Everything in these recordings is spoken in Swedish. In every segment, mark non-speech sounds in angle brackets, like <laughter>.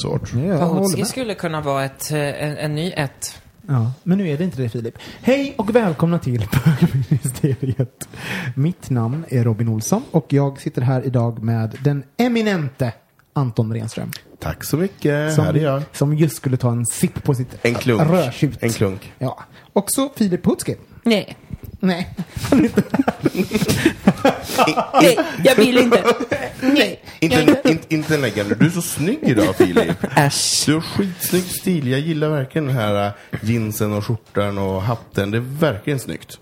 Sort. Ja, skulle kunna vara ett, eh, en, en ny ett. Ja, men nu är det inte det Filip. Hej och välkomna till <laughs> Bögministeriet. Mitt namn är Robin Olsson och jag sitter här idag med den eminente Anton Renström. Tack så mycket. här är jag. som just skulle ta en sipp på sitt En klunk. rödtjut. En klunk. Ja. Och så Filip Hutski. Nej. Nej. <laughs> Nej, jag vill inte. Nej. Inte, inte, inte läggande. Du är så snygg idag Filip. Äsch. Du har skitsnygg stil. Jag gillar verkligen den här äh, jeansen och skjortan och hatten. Det är verkligen snyggt.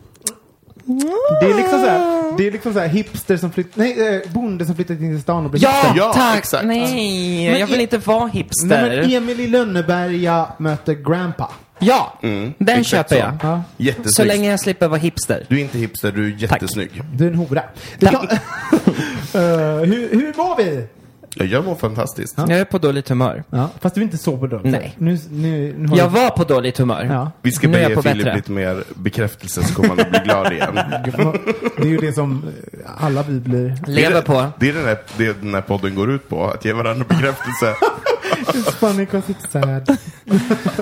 Det är liksom så här, det är liksom så här hipster som flyttar, nej, eh, bonde som flyttat in till stan och blir Ja, hipster. Ja, tack. exakt. Nej, Men jag vill e- inte vara Nej, hipster. men Emil i Lönneberga möter Grandpa. Ja, den exakt köper så. jag. Ja. Så länge jag slipper vara hipster. Du är inte hipster, du är jättesnygg. Du är en hora. Kan, <laughs> Eh, hur, hur var vi? Ja, jag mår fantastiskt. Jag är på dåligt humör. Ja, fast du är inte så på dörren. Nej. Nu, nu, nu har Jag du- var på dåligt humör. Ja. Vi ska Nu är jag be på Filip bättre. lite mer bekräftelse så kommer han att bli glad igen. <laughs> Det är ju det som eh, alla vi blir. Lever på. Det är den här, det den här podden går ut på, att ge varandra bekräftelse. <laughs> It's funny 'cause it's sad.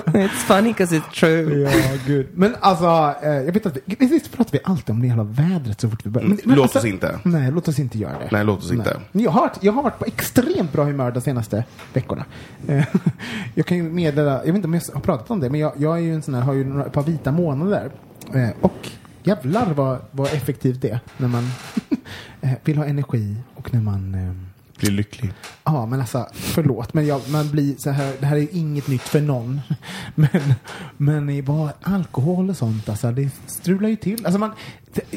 It's funny 'cause it's true. Ja, gud. Men alltså, eh, jag vet att vi, visst pratar vi alltid om det jävla vädret så fort vi börjar. Men, men låt alltså, oss inte. Nej, låt oss inte göra det. Nej, låt oss inte. Men Jag har, varit- jag har varit på extremt bra humör de senaste veckorna. Eh, <laughs> jag kan ju meddela, jag vet inte om jag har pratat om det, men jag, jag är ju en sån här, har ju några, ett par vita månader. Eh, och jävlar vad, vad effektivt det är när man <laughs> eh, vill ha energi och när man eh, bli lycklig. Ja, men alltså förlåt, men jag, man blir så här, det här är inget nytt för någon. <laughs> Men, men vad alkohol och sånt, alltså det strular ju till. Alltså man,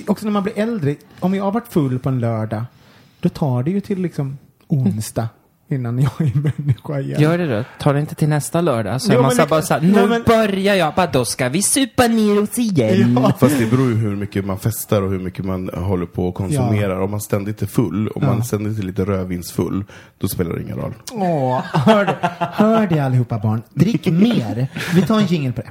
också när man blir äldre, om jag har varit full på en lördag, då tar det ju till liksom onsdag innan jag är människa igen. Gör det då. Ta det inte till nästa lördag. Så Jo, är man så bara så här, nej, nu men- börjar jag. Bara, då ska vi supa ner oss igen. Ja. <laughs> Fast det beror ju hur mycket man festar och hur mycket man håller på och konsumerar. Om man ständigt är full, om man ständigt är lite rödvinsfull, då spelar det ingen roll. Åh, hör det, hör det allihopa barn. Drick mer. Vi tar en jingel på det.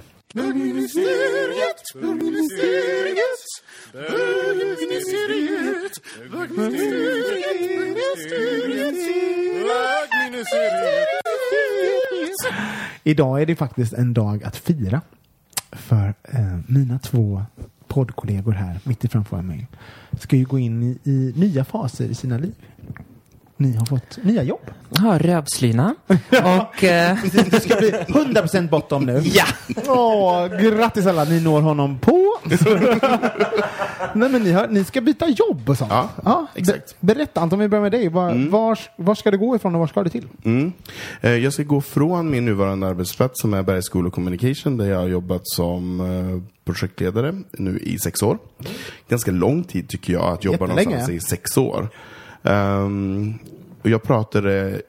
Idag är det faktiskt en dag att fira. För eh, mina två poddkollegor här, mitt framför mig, ska ju gå in i, i nya faser i sina liv. Ni har fått nya jobb. Ja, rövslyna. <laughs> Och... Eh, Det ska bli 100% bottom nu. ja! Åh, grattis alla, ni når honom på. Nej men ni, har, ni ska byta jobb och sånt. Ja, exakt. Be, berätta Anton, vi börjar med dig. Var, var, var ska du gå ifrån och var ska du till? Mm. Eh, Jag ska gå från min nuvarande arbetsplats som är Bergs School of Communication där jag har jobbat som eh, projektledare nu i sex år. Ganska lång tid tycker jag att jobba Jättelänge. någonstans i sex år. Ehm, och jag pratade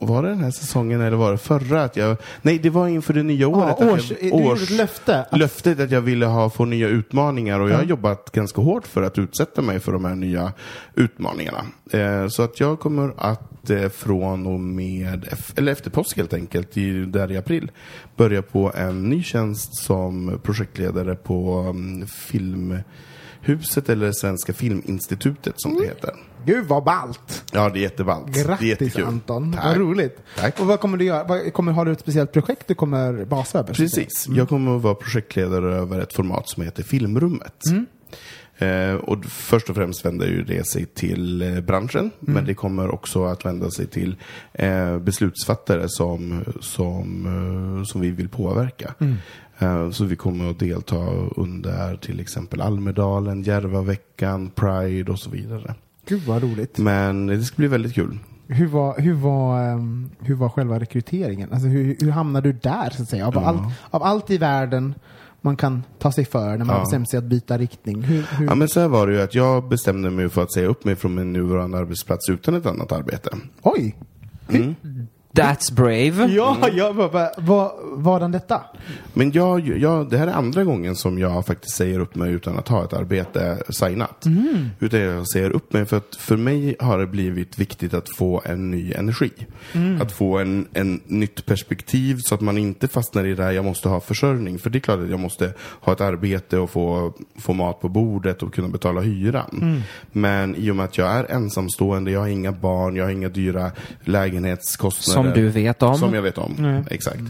var det den här säsongen eller var det förra? Att jag, nej, det var inför det nya året. att års, jag, gjorde ett löfte. Löftet att jag ville ha, få nya utmaningar och jag har jobbat ganska hårt för att utsätta mig för de här nya utmaningarna. Eh, så att jag kommer att eh, från och med, eller efter påsk helt enkelt, i, där i april, börja på en ny tjänst som projektledare på um, Filmhuset eller Svenska Filminstitutet som det heter. Gud vad ballt! Ja, det är jätteballt. det är Grattis jättekul. Anton, Tack. vad roligt. Tack. Och vad kommer du göra? Vad, kommer, har du ett speciellt projekt du kommer basa över? Precis. Jag kommer att vara projektledare över ett format som heter Filmrummet. Eh, och först och främst vänder ju det sig till eh, branschen, men det kommer också att vända sig till eh, beslutsfattare som, som, eh, som vi vill påverka. Eh, så vi kommer att delta under till exempel Almedalen, Järvaveckan, Pride och så vidare. Gud vad roligt. Men det ska bli väldigt kul. Hur var, hur, var, ehm, hur var själva rekryteringen? Alltså hur, hur hamnade du där så att säga? Av, allt, av allt i världen man kan ta sig för när man Ja. bestämmer sig att byta riktning. Hur, hur, Ja, men så här var det ju att jag bestämde mig för att säga upp mig från min nuvarande arbetsplats utan ett annat arbete. Oj! That's brave. Ja, ja vad, vad, vad, vadan detta? Men jag, jag, det här är andra gången som jag faktiskt säger upp mig utan att ha ett arbete signat. Utan jag säger upp mig för att för mig har det blivit viktigt att få en ny energi. Att få en, en nytt perspektiv så att man inte fastnar i det här, jag måste ha försörjning. För det är klart att jag måste ha ett arbete och få, få mat på bordet och kunna betala hyran. Men i och med att jag är ensamstående, jag har inga barn, jag har inga dyra lägenhetskostnader. Som du vet om. Som jag vet om, exakt.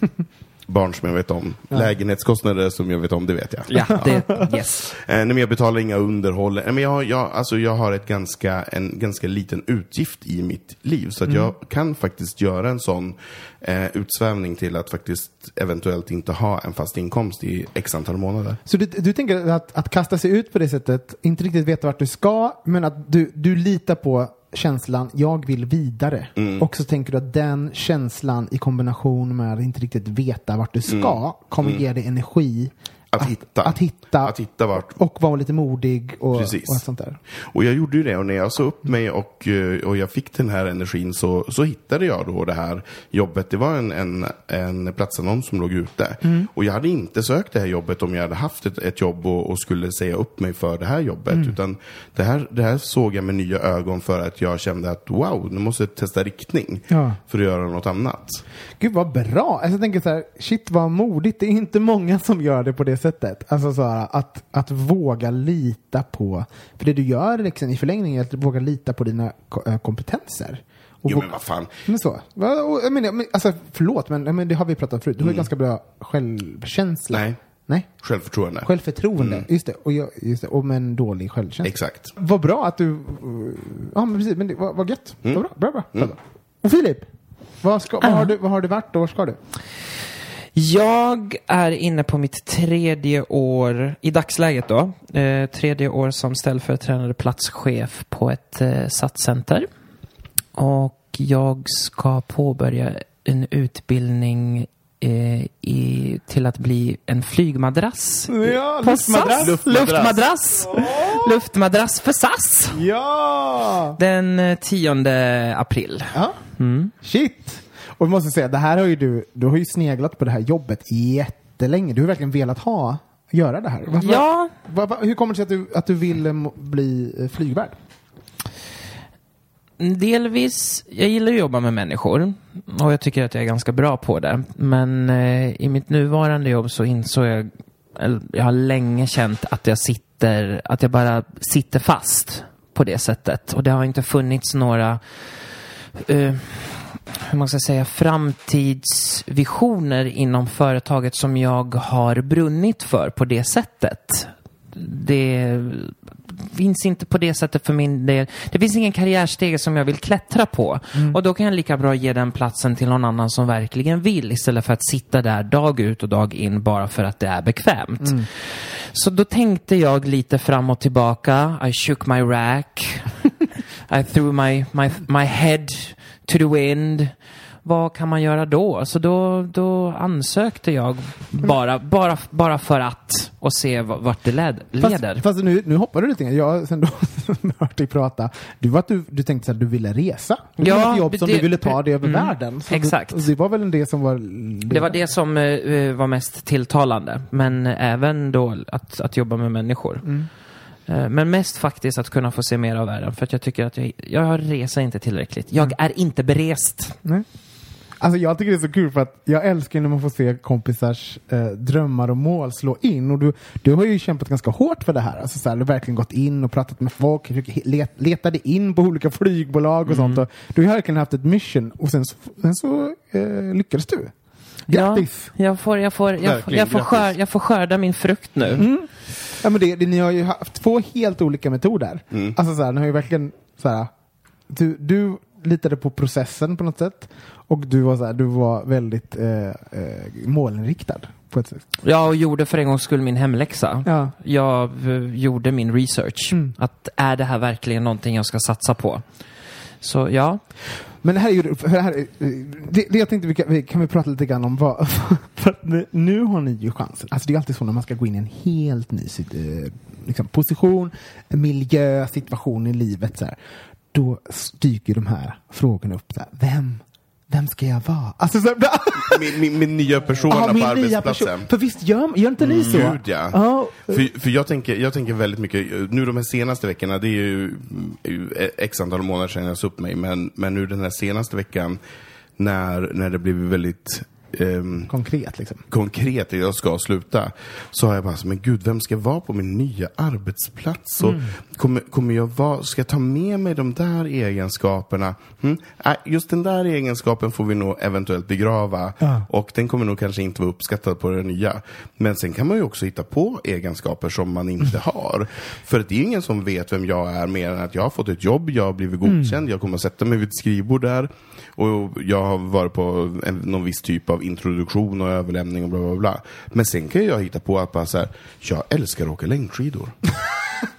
<laughs> Barn som jag vet om. Lägenhetskostnader som jag vet om, det vet jag. Ja, <laughs> det, yes. Eh, nej, men jag betalar inga underhåll. Eh, men jag, jag, alltså, jag har ett ganska, en ganska liten utgift i mitt liv. Så att jag kan faktiskt göra en sån eh, utsvävning till att faktiskt eventuellt inte ha en fast inkomst i x antal månader. Så du, du tänker att, att kasta sig ut på det sättet, inte riktigt veta vart du ska, men att du, du litar på känslan, jag vill vidare. Mm. Och så tänker du att den känslan i kombination med att inte riktigt veta vart du ska, kommer ge dig energi Mm. Att hitta. att hitta Att hitta vart. och vara lite modig och, och Precis. allt sånt där. Och jag gjorde ju det och när jag sa upp mig och, eh, och jag fick den här energin så, så hittade jag då det här jobbet. Det var en, en, en platsannons som låg ute. Och jag hade inte sökt det här jobbet om jag hade haft ett, ett jobb och, och skulle säga upp mig för det här jobbet. Utan det här, det här såg jag med nya ögon för att jag kände att wow, nu måste jag testa riktning Ja. för att göra något annat. Gud vad bra! Alltså, jag tänker så här, shit vad modigt. Det är inte många som gör det på det sättet. Alltså så här, att, att våga lita på, för det du gör liksom, i förlängningen är att våga lita på dina äh, kompetenser. Och Jo men vad fan. men så. Jag menar, men, alltså, förlåt, men, men det har vi pratat om förut. Du har ju ganska bra självkänsla. Mm. Nej. Nej? Självförtroende. Självförtroende. Just det. Och, jag, just det. Och med en dålig självkänsla. Exakt. Vad bra att du... Ja, men precis. Men det var, var gött. Mm. Vad bra, bra, bra. bra. Och Filip, vad, ska, vad, har du, vad har du varit och var ska du? Jag är inne på mitt tredje år, i dagsläget då, eh, tredje år som ställföreträdande platschef på ett eh, satscenter. Och jag ska påbörja en utbildning eh, i, till att bli en flygmadrass. Ja, luftmadrass. Luftmadrass. Luftmadrass. Luftmadrass för SAS. Ja! Den eh, 10 april. ja. Shit! Och jag måste säga, det här har ju du, du har ju sneglat på det här jobbet jättelänge. Du har verkligen velat ha, göra det här. Varför- Ja, Va, va, hur kommer det sig att du, att du vill eh, bli eh, flygvärd? Delvis, jag gillar att jobba med människor och jag tycker att jag är ganska bra på det. Men eh, i mitt nuvarande jobb så insåg jag, jag har länge känt att jag sitter, att jag bara sitter fast på det sättet. Och det har inte funnits några, eh, hur man ska säga, framtidsvisioner inom företaget som jag har brunnit för på det sättet. Det finns inte på det sättet för min del. Det finns ingen karriärstege som jag vill klättra på. Och då kan jag lika bra ge den platsen till någon annan som verkligen vill istället för att sitta där dag ut och dag in bara för att det är bekvämt. Så då tänkte jag lite fram och tillbaka. I shook my rack. <laughs> I threw my, my, my head to the wind. Vad kan man göra då? Så då, då ansökte jag bara, bara, bara för att och se vart det led, leder. Fast, fast nu, nu hoppar du lite. Jag sen då <laughs> hört dig prata. Du var att du, du tänkte att du ville resa. Du Ja, ett jobb som det- du ville ta dig över mm, världen. Så exakt. Det, det var väl det som var... Det var det som eh, var mest tilltalande. Men även då att, att jobba med människor. Eh, men mest faktiskt att kunna få se mer av världen. För att jag tycker att jag, jag reser inte tillräckligt. Jag är inte berest. Nej. Alltså jag tycker det är så kul för att jag älskar när man får se kompisars eh, drömmar och mål slå in. Och du, du har ju kämpat ganska hårt för det här. Alltså så här, du har verkligen gått in och pratat med folk, let, letade in på olika flygbolag och sånt. Och du har verkligen haft ett mission och sen så, sen så eh, lyckades du. Grattis! Ja, jag får, jag får, jag, får, jag, får skör, jag får skörda min frukt nu. Ja, men det, det, ni har ju haft två helt olika metoder. Mm. Alltså så här, ni har ju verkligen så här, du, du litade på processen på något sätt och du var, så här, du var väldigt eh, eh, målinriktad på ett sätt. Jag och gjorde för en gångs skull min hemläxa. Ja. Jag eh, gjorde min research. Mm. Att är det här verkligen någonting jag ska satsa på? Så ja, men det här är ju, för det, här, eh, det, det jag tänkte vi kan, vi kan vi prata lite grann om vad, <laughs> för att nu, har ni ju chansen. Alltså det är alltid så när man ska gå in i en helt ny eh, liksom, position, miljö, situation i livet så här. Då dyker de här frågorna upp. Så här, vem, vem ska jag vara? Alltså, så <laughs> Min, min, min nya persona på min nya arbetsplatsen. person. För visst gör, gör inte ni så? Gud ja. Ja. För, för jag, tänker, jag tänker väldigt mycket, nu de här senaste veckorna, det är ju, ju x antal månader sedan jag sa upp mig, men, men nu den här senaste veckan när, när det blivit väldigt ehm, Konkret liksom. konkret jag ska sluta, så har jag bara men gud, vem ska vara på min nya arbetsplats? Och Mm. kommer, kommer jag vara, ska jag ta med mig de där egenskaperna? Mm? Nej, just den där egenskapen får vi nog eventuellt begrava Ja. och den kommer nog kanske inte vara uppskattad på det nya. Men sen kan man ju också hitta på egenskaper som man inte har. För det är ingen som vet vem jag är mer än att jag har fått ett jobb, jag har blivit godkänd, jag kommer att sätta mig vid ett skrivbord där och jag har varit på en, någon viss typ av introduktion och överlämning och bla bla bla. Men sen kan jag hitta på att bara så här, jag älskar att åka längdskidor. <laughs>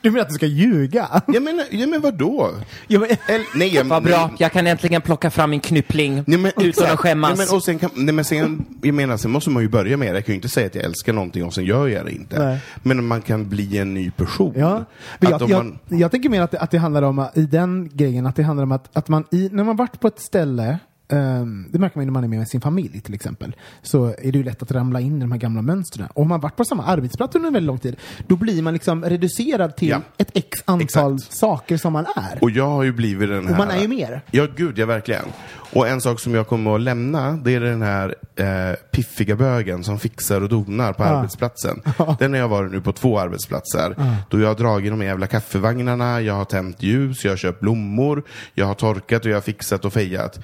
Du menar att du ska ljuga? Ja men, ja, men vadå? Ja, men, Eller, nej, jag, vad bra. Jag kan äntligen plocka fram min knyppling Nej, men, utan exakt. att skämmas. Nej, men, och sen kan, nej, men sen, jag menar, sen måste man ju börja med det. Jag kan ju inte säga att jag älskar någonting och sen gör jag det inte. Nej. Men man kan bli en ny person. Ja, men jag, om jag, man, jag tänker mer att det, att det handlar om, i den grejen, att det handlar om att, att man i, när man varit på ett ställe ehm, det märker man ju när man är med sin familj till exempel. Så är det ju lätt att ramla in i de här gamla mönstren. Och om man varit på samma arbetsplats under en väldigt lång tid, då blir man liksom reducerad till Ja. ett x antal Exakt. saker som man är. och jag har ju blivit den här... Och man är ju mer. Ja, gud, ja verkligen. Och en sak som jag kommer att lämna, det är den här eh, piffiga bögen som fixar och donar på Ja. arbetsplatsen. <laughs> Den har jag varit nu på två arbetsplatser. Då jag har dragit de jävla kaffevagnarna, jag har tänt ljus, jag har köpt blommor, jag har torkat och jag har fixat och fejat.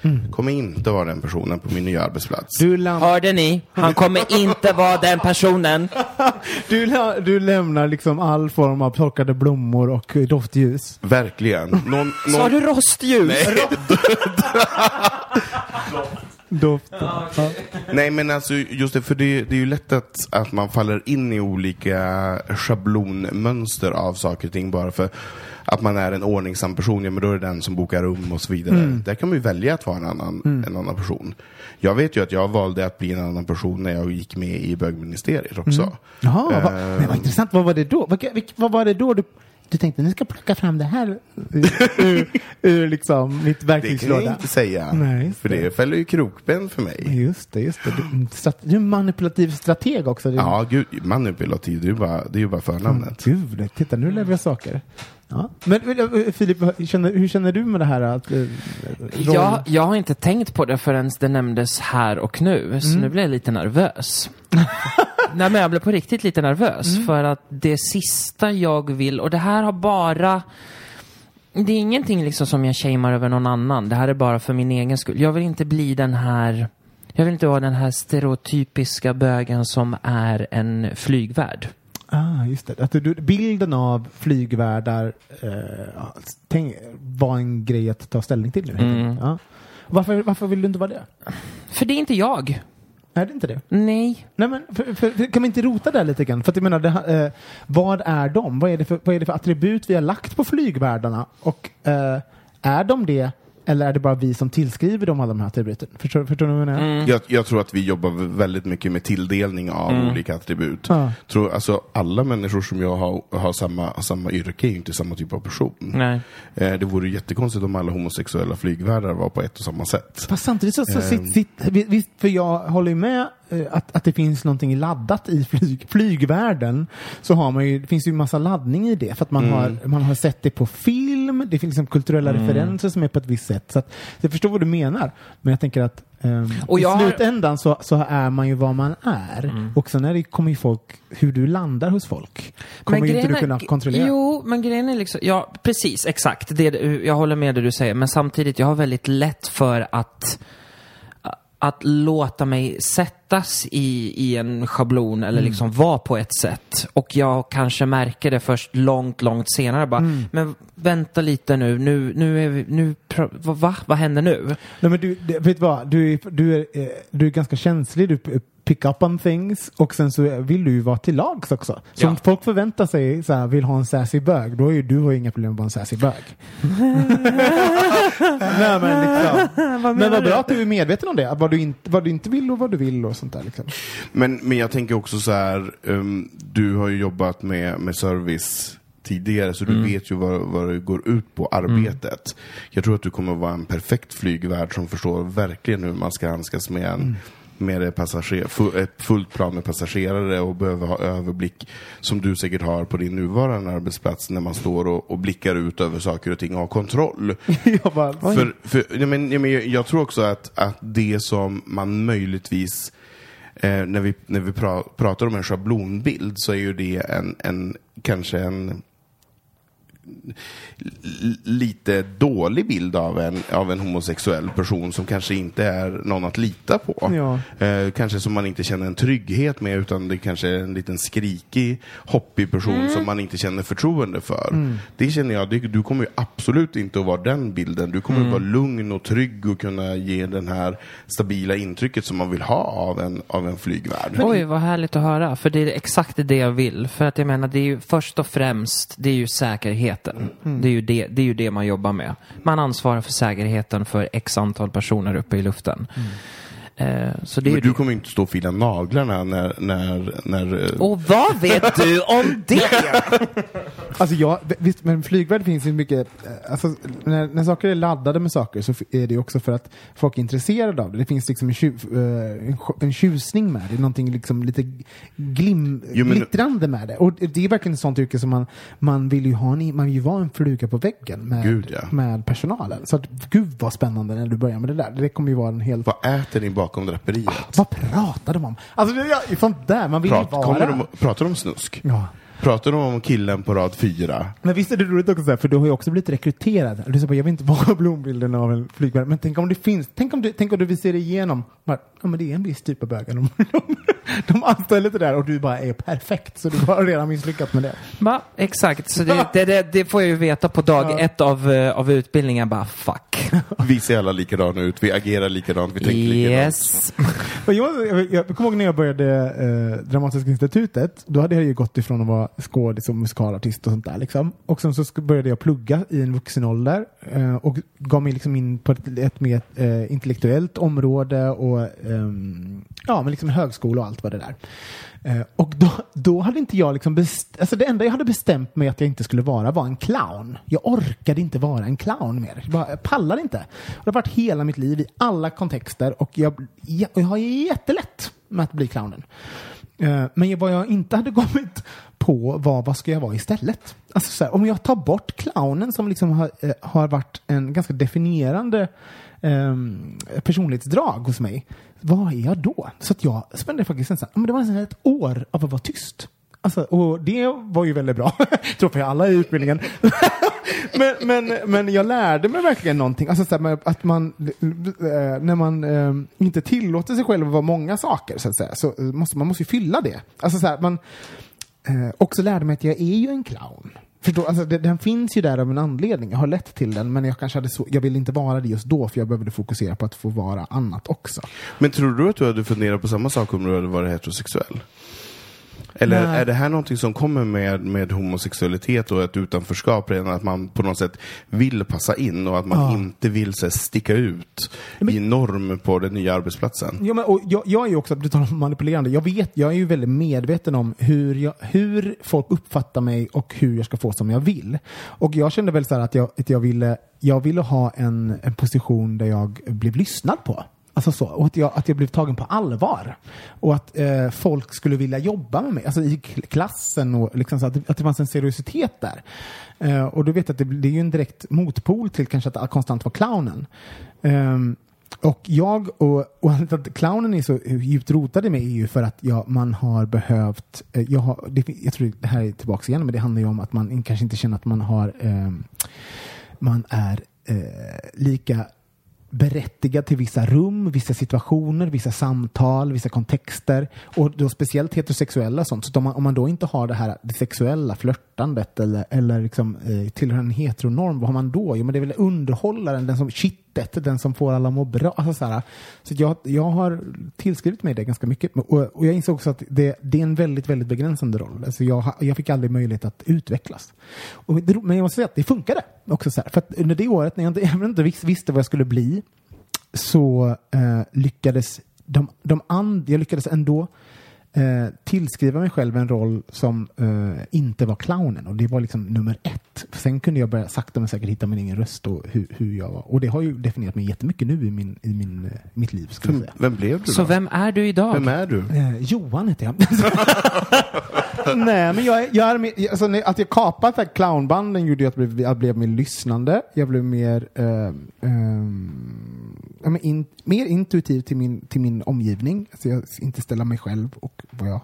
Kommer inte vara den personen på min nya arbetsplats. Du, Hörde ni? Han kommer inte vara den personen. <laughs> du, la- du lämnar liksom all form av torkade blommor och eh, doftljus. Verkligen. Någon, Sa någon... du rostljus? <laughs> <laughs> Doft. Ja. Nej men alltså just det, för det, det är ju lätt att, att man faller in i olika schablonmönster av saker och ting bara för att man är en ordningsam person, ja men då är det den som bokar rum och så vidare. Mm. Där kan man ju välja att vara en annan, en annan person. Jag vet ju att jag valde att bli en annan person när jag gick med i bögministeriet också. Jaha, vad, Eh, men vad intressant. Vad var det då? Vad, vad var det då du, du tänkte, nu ska jag plocka fram det här ur, ur, ur liksom mitt det kan verktygslåda? jag inte säga, Nej, för det. det fäller ju krokben för mig. Just det, just det. Du, mm, du är manipulativ strateg också. Du, Ja, gud, manipulativ, det är ju bara, det är ju bara förnamnet. Gud, titta nu vi oss saker. Ja. Men eh, Filip, hur känner, du med det här? Att, eh, Jag, jag har inte tänkt på det förrän det nämndes här och nu, så nu blir jag lite nervös. <laughs> Nej men jag blev på riktigt lite nervös för att det sista jag vill, och det här har bara det är ingenting liksom som jag shamear över någon annan. Det här är bara för min egen skull. Jag vill inte bli den här jag vill inte vara den här stereotypiska bögen som är en flygvärd. Ah, just det. Att du, bilden av flygvärdar eh, tänk, var en grej att ta ställning till nu. Mm. Ja. Varför, varför vill du inte vara det? För det är inte jag. Är det inte det? Nej. Nej, men för, för, för, kan vi inte rota där lite grann? För att jag menar, det, eh, vad är de? Vad är, det för, vad är det för attribut vi har lagt på flygvärdarna? Och eh, är de det, eller är det bara vi som tillskriver dem alla de här attributen? Förstår, förstår du vad jag menar? Mm. Jag, jag tror att vi jobbar väldigt mycket med tilldelning av olika attribut. Ja. Tror, alltså, alla människor som jag har, har samma, samma yrke är ju inte samma typ av person. Nej. Eh, det vore jättekonstigt om alla homosexuella flygvärdar var på ett och samma sätt. Fast samtidigt så, så Ehm. sitt, sitt, för jag håller ju med eh, att, att det finns någonting laddat i flyg, flygvärlden. Så har man ju, det finns ju massa laddning i det. För att man, Mm. har, man har sett det på film, det finns liksom kulturella referenser som är på ett visst sätt. Så att, jag förstår vad du menar. Men jag tänker att ehm, Och i jag har- slutändan så, så är man ju vad man är. Mm. Och sen är det, kommer ju folk, hur du landar hos folk, kommer ju inte du kunna kontrollera. Jo, men grejen är liksom, ja precis, exakt. Det, jag håller med det du säger, men samtidigt, jag har väldigt lätt för att att låta mig sättas i, i en schablon eller liksom vara på ett sätt. Och jag kanske märker det först långt, långt senare. Bara, men vänta lite nu, nu, nu är vi, nu, va, va? Vad händer nu? Nej, men du, vet vad? Du är, du, är, eh, du är ganska känslig. Du pick up on things och sen så vill du ju vara till lags också. Så Ja. om folk förväntar sig så här, vill ha en sassy bög, då är ju du har ju inga problem med att vara en sassy bög. <laughs> Nej men liksom. men vad bra att du är medveten om det. Att Vad du, inte, vad du inte vill och vad du vill och sånt där liksom. Men, men jag tänker också så här, um, du har ju jobbat med, med service tidigare så du vet ju vad, vad det går ut på, arbetet. Jag tror att du kommer vara en perfekt flygvärd som förstår verkligen hur man ska handskas med en med passager, ett fullt plan med passagerare och behöver ha överblick som du säkert har på din nuvarande arbetsplats när man står och, och blickar ut över saker och ting och har kontroll. <laughs> jag bara, För, för, ja, men, ja, men jag, tror också att, att det som man möjligtvis eh, när vi, när vi pra, pratar om en schablonbild så är ju det en, en kanske en lite dålig bild av en, av en homosexuell person som kanske inte är någon att lita på. Ja. Eh, kanske som man inte känner en trygghet med utan det kanske är en liten skrikig, hoppig person som man inte känner förtroende för. Det känner jag, det, du kommer ju absolut inte att vara den bilden. Du kommer att vara lugn och trygg och kunna ge den här stabila intrycket som man vill ha av en, av en flygvärd. Oj, vad härligt att höra. För det är exakt det jag vill. För att jag menar, det är ju först och främst, det är ju säkerheten. Det, är ju det, det är ju det man jobbar med. Man ansvarar för säkerheten för x antal personer uppe i luften. Mm så det Men ju du kommer inte stå och fila naglarna när, när, när eh, Och vad vet du om det? <laughs> Alltså jag, visst, men flygvärd finns ju mycket, eh, alltså när, när saker är laddade med saker så är det ju också för att folk är intresserade av det. Det finns liksom en, tjuv, eh, en, tjusning med det, någonting liksom lite glim, Jo, men- glittrande med det. Och det är verkligen ett sånt yrke som man, man vill ju ha, en, man vill ju vara en fluga på väggen med, Gud, ja. med personalen. Så att, gud vad spännande när du börjar med det där. Det kommer ju vara en helt... vad äter ni bakom draperiet? Vad pratar de om? Alltså det är sånt där, man vill Prat, ju vara... de, pratar de om snusk? Ja. Pratar de om killen på rad fyra? Men visst är det roligt också för du har ju också blivit rekryterad. Du säger bara, jag vill inte vara blombilden av en flygvärd. Men tänk om det finns, tänk om du, tänk om du vill se det igenom. Bara, Ja men det är en viss typ av bögar. De, de, <laughs> de anställer det där och du bara är perfekt. Så du har redan misslyckats med det. Va? Exakt, så det, det, det, det får jag ju veta på dag ett av, eh, av utbildningen. Bara fuck. <laughs> Vi ser alla likadana ut, vi agerar likadant, vi tänker likadant. Yes. <laughs> Men jag, jag, jag kommer ihåg när jag började eh, Dramatiska institutet. Då hade jag ju gått ifrån att vara skådis och musikalartist och sånt där. Liksom. Och sen så började jag plugga i en vuxen ålder eh, och gav mig liksom in på ett, ett mer eh, intellektuellt område och ehm, ja, men liksom högskola och allt vad det där. Eh, och då, då hade inte jag liksom bestämt, alltså det enda jag hade bestämt mig att jag inte skulle vara var en clown. Jag orkade inte vara en clown mer. Jag, bara, jag pallade inte. Och det har varit hela mitt liv i alla kontexter och jag, jag, jag har jättelätt med att bli clownen. Eh, Men vad jag inte hade <laughs> kommit på var vad ska jag vara istället? Alltså så här, om jag tar bort clownen som liksom har, eh, har varit en ganska definierande ehm, personlighetsdrag hos mig. Vad är jag då? Så att jag spenderade faktiskt nästan, men det var nästan ett år av att vara tyst. Alltså, och det var ju väldigt bra. <laughs> tror för alla i utbildningen. <laughs> men, men, men jag lärde mig verkligen någonting. Alltså, så här, att man, eh, när man eh, inte tillåter sig själv att vara många saker, så, att säga, så eh, måste man måste ju fylla det. Alltså, så här, man eh, också lärde mig att jag är ju en clown. Förstår, alltså, det, den finns ju där av en anledning. Jag har lätt till den, men jag kanske hade så, jag ville inte vara det just då, för jag behövde fokusera på att få vara annat också. Men tror du att du hade funderat på samma sak om du hade varit heterosexuell? Eller Nej. är det här någonting som kommer med, med homosexualitet och ett utanförskap redan att man på något sätt vill passa in och att man Ja. inte vill så här, sticka ut i norm på den nya arbetsplatsen? Ja, men, och jag, jag är ju också, du talar om manipulerande, jag vet, jag är ju väldigt medveten om hur, jag, hur folk uppfattar mig och hur jag ska få som jag vill. Och jag kände väl så att jag, att jag, ville, jag ville ha en, en position där jag blev lyssnad på. Alltså så, och att jag, att jag blev tagen på allvar. Och att eh, folk skulle vilja jobba med mig, alltså i klassen och liksom så att, det, att det fanns en seriositet där. Eh, och då vet jag att det, det är ju en direkt motpol till kanske att konstant vara clownen. Eh, och jag och, och <laughs> att clownen är så djupt rotad i mig är ju för att jag, man har behövt, eh, jag, har, det, jag tror det här är tillbaka igen, men det handlar ju om att man kanske inte känner att man har, ehm, man är eh, lika berättigad till vissa rum, vissa situationer, vissa samtal, vissa kontexter. Och då speciellt heterosexuella sånt. Så om man, om man då inte har det här det sexuella flörtandet eller, eller liksom, eh, tillhör en heteronorm, vad har man då? Jo, men det är väl underhållaren, den som kittet, den som får alla att må bra. Alltså, så här, så jag, jag har tillskrivit mig det ganska mycket. Och, och jag insåg också att det, det är en väldigt, väldigt begränsande roll. Alltså jag, jag fick aldrig möjlighet att utvecklas. Och, det- men jag måste säga att det funkade också. Så här, för att under det året, när jag inte, <laughs> jag inte visste vad jag skulle bli, så eh, lyckades de, de and, jag lyckades ändå eh, tillskriva mig själv en roll som eh, inte var clownen och det var liksom nummer ett. Sen kunde jag börja sakta men säkert hitta min egen röst och hur, hur jag var. Och det har ju definierat mig jättemycket nu i, min, i min, eh, mitt liv skulle Vem, säga. vem blev du Så då? vem är du idag? Vem är du? Eh, Johan heter jag. <laughs> Nej, men jag, jag är mer, alltså, att jag kapade clownbanden gjorde ju att jag blev, jag blev mer lyssnande. Jag blev mer, eh, ehm, ja, in, mer intuitiv till min, till min omgivning. Alltså jag inte ställa mig själv och vad jag,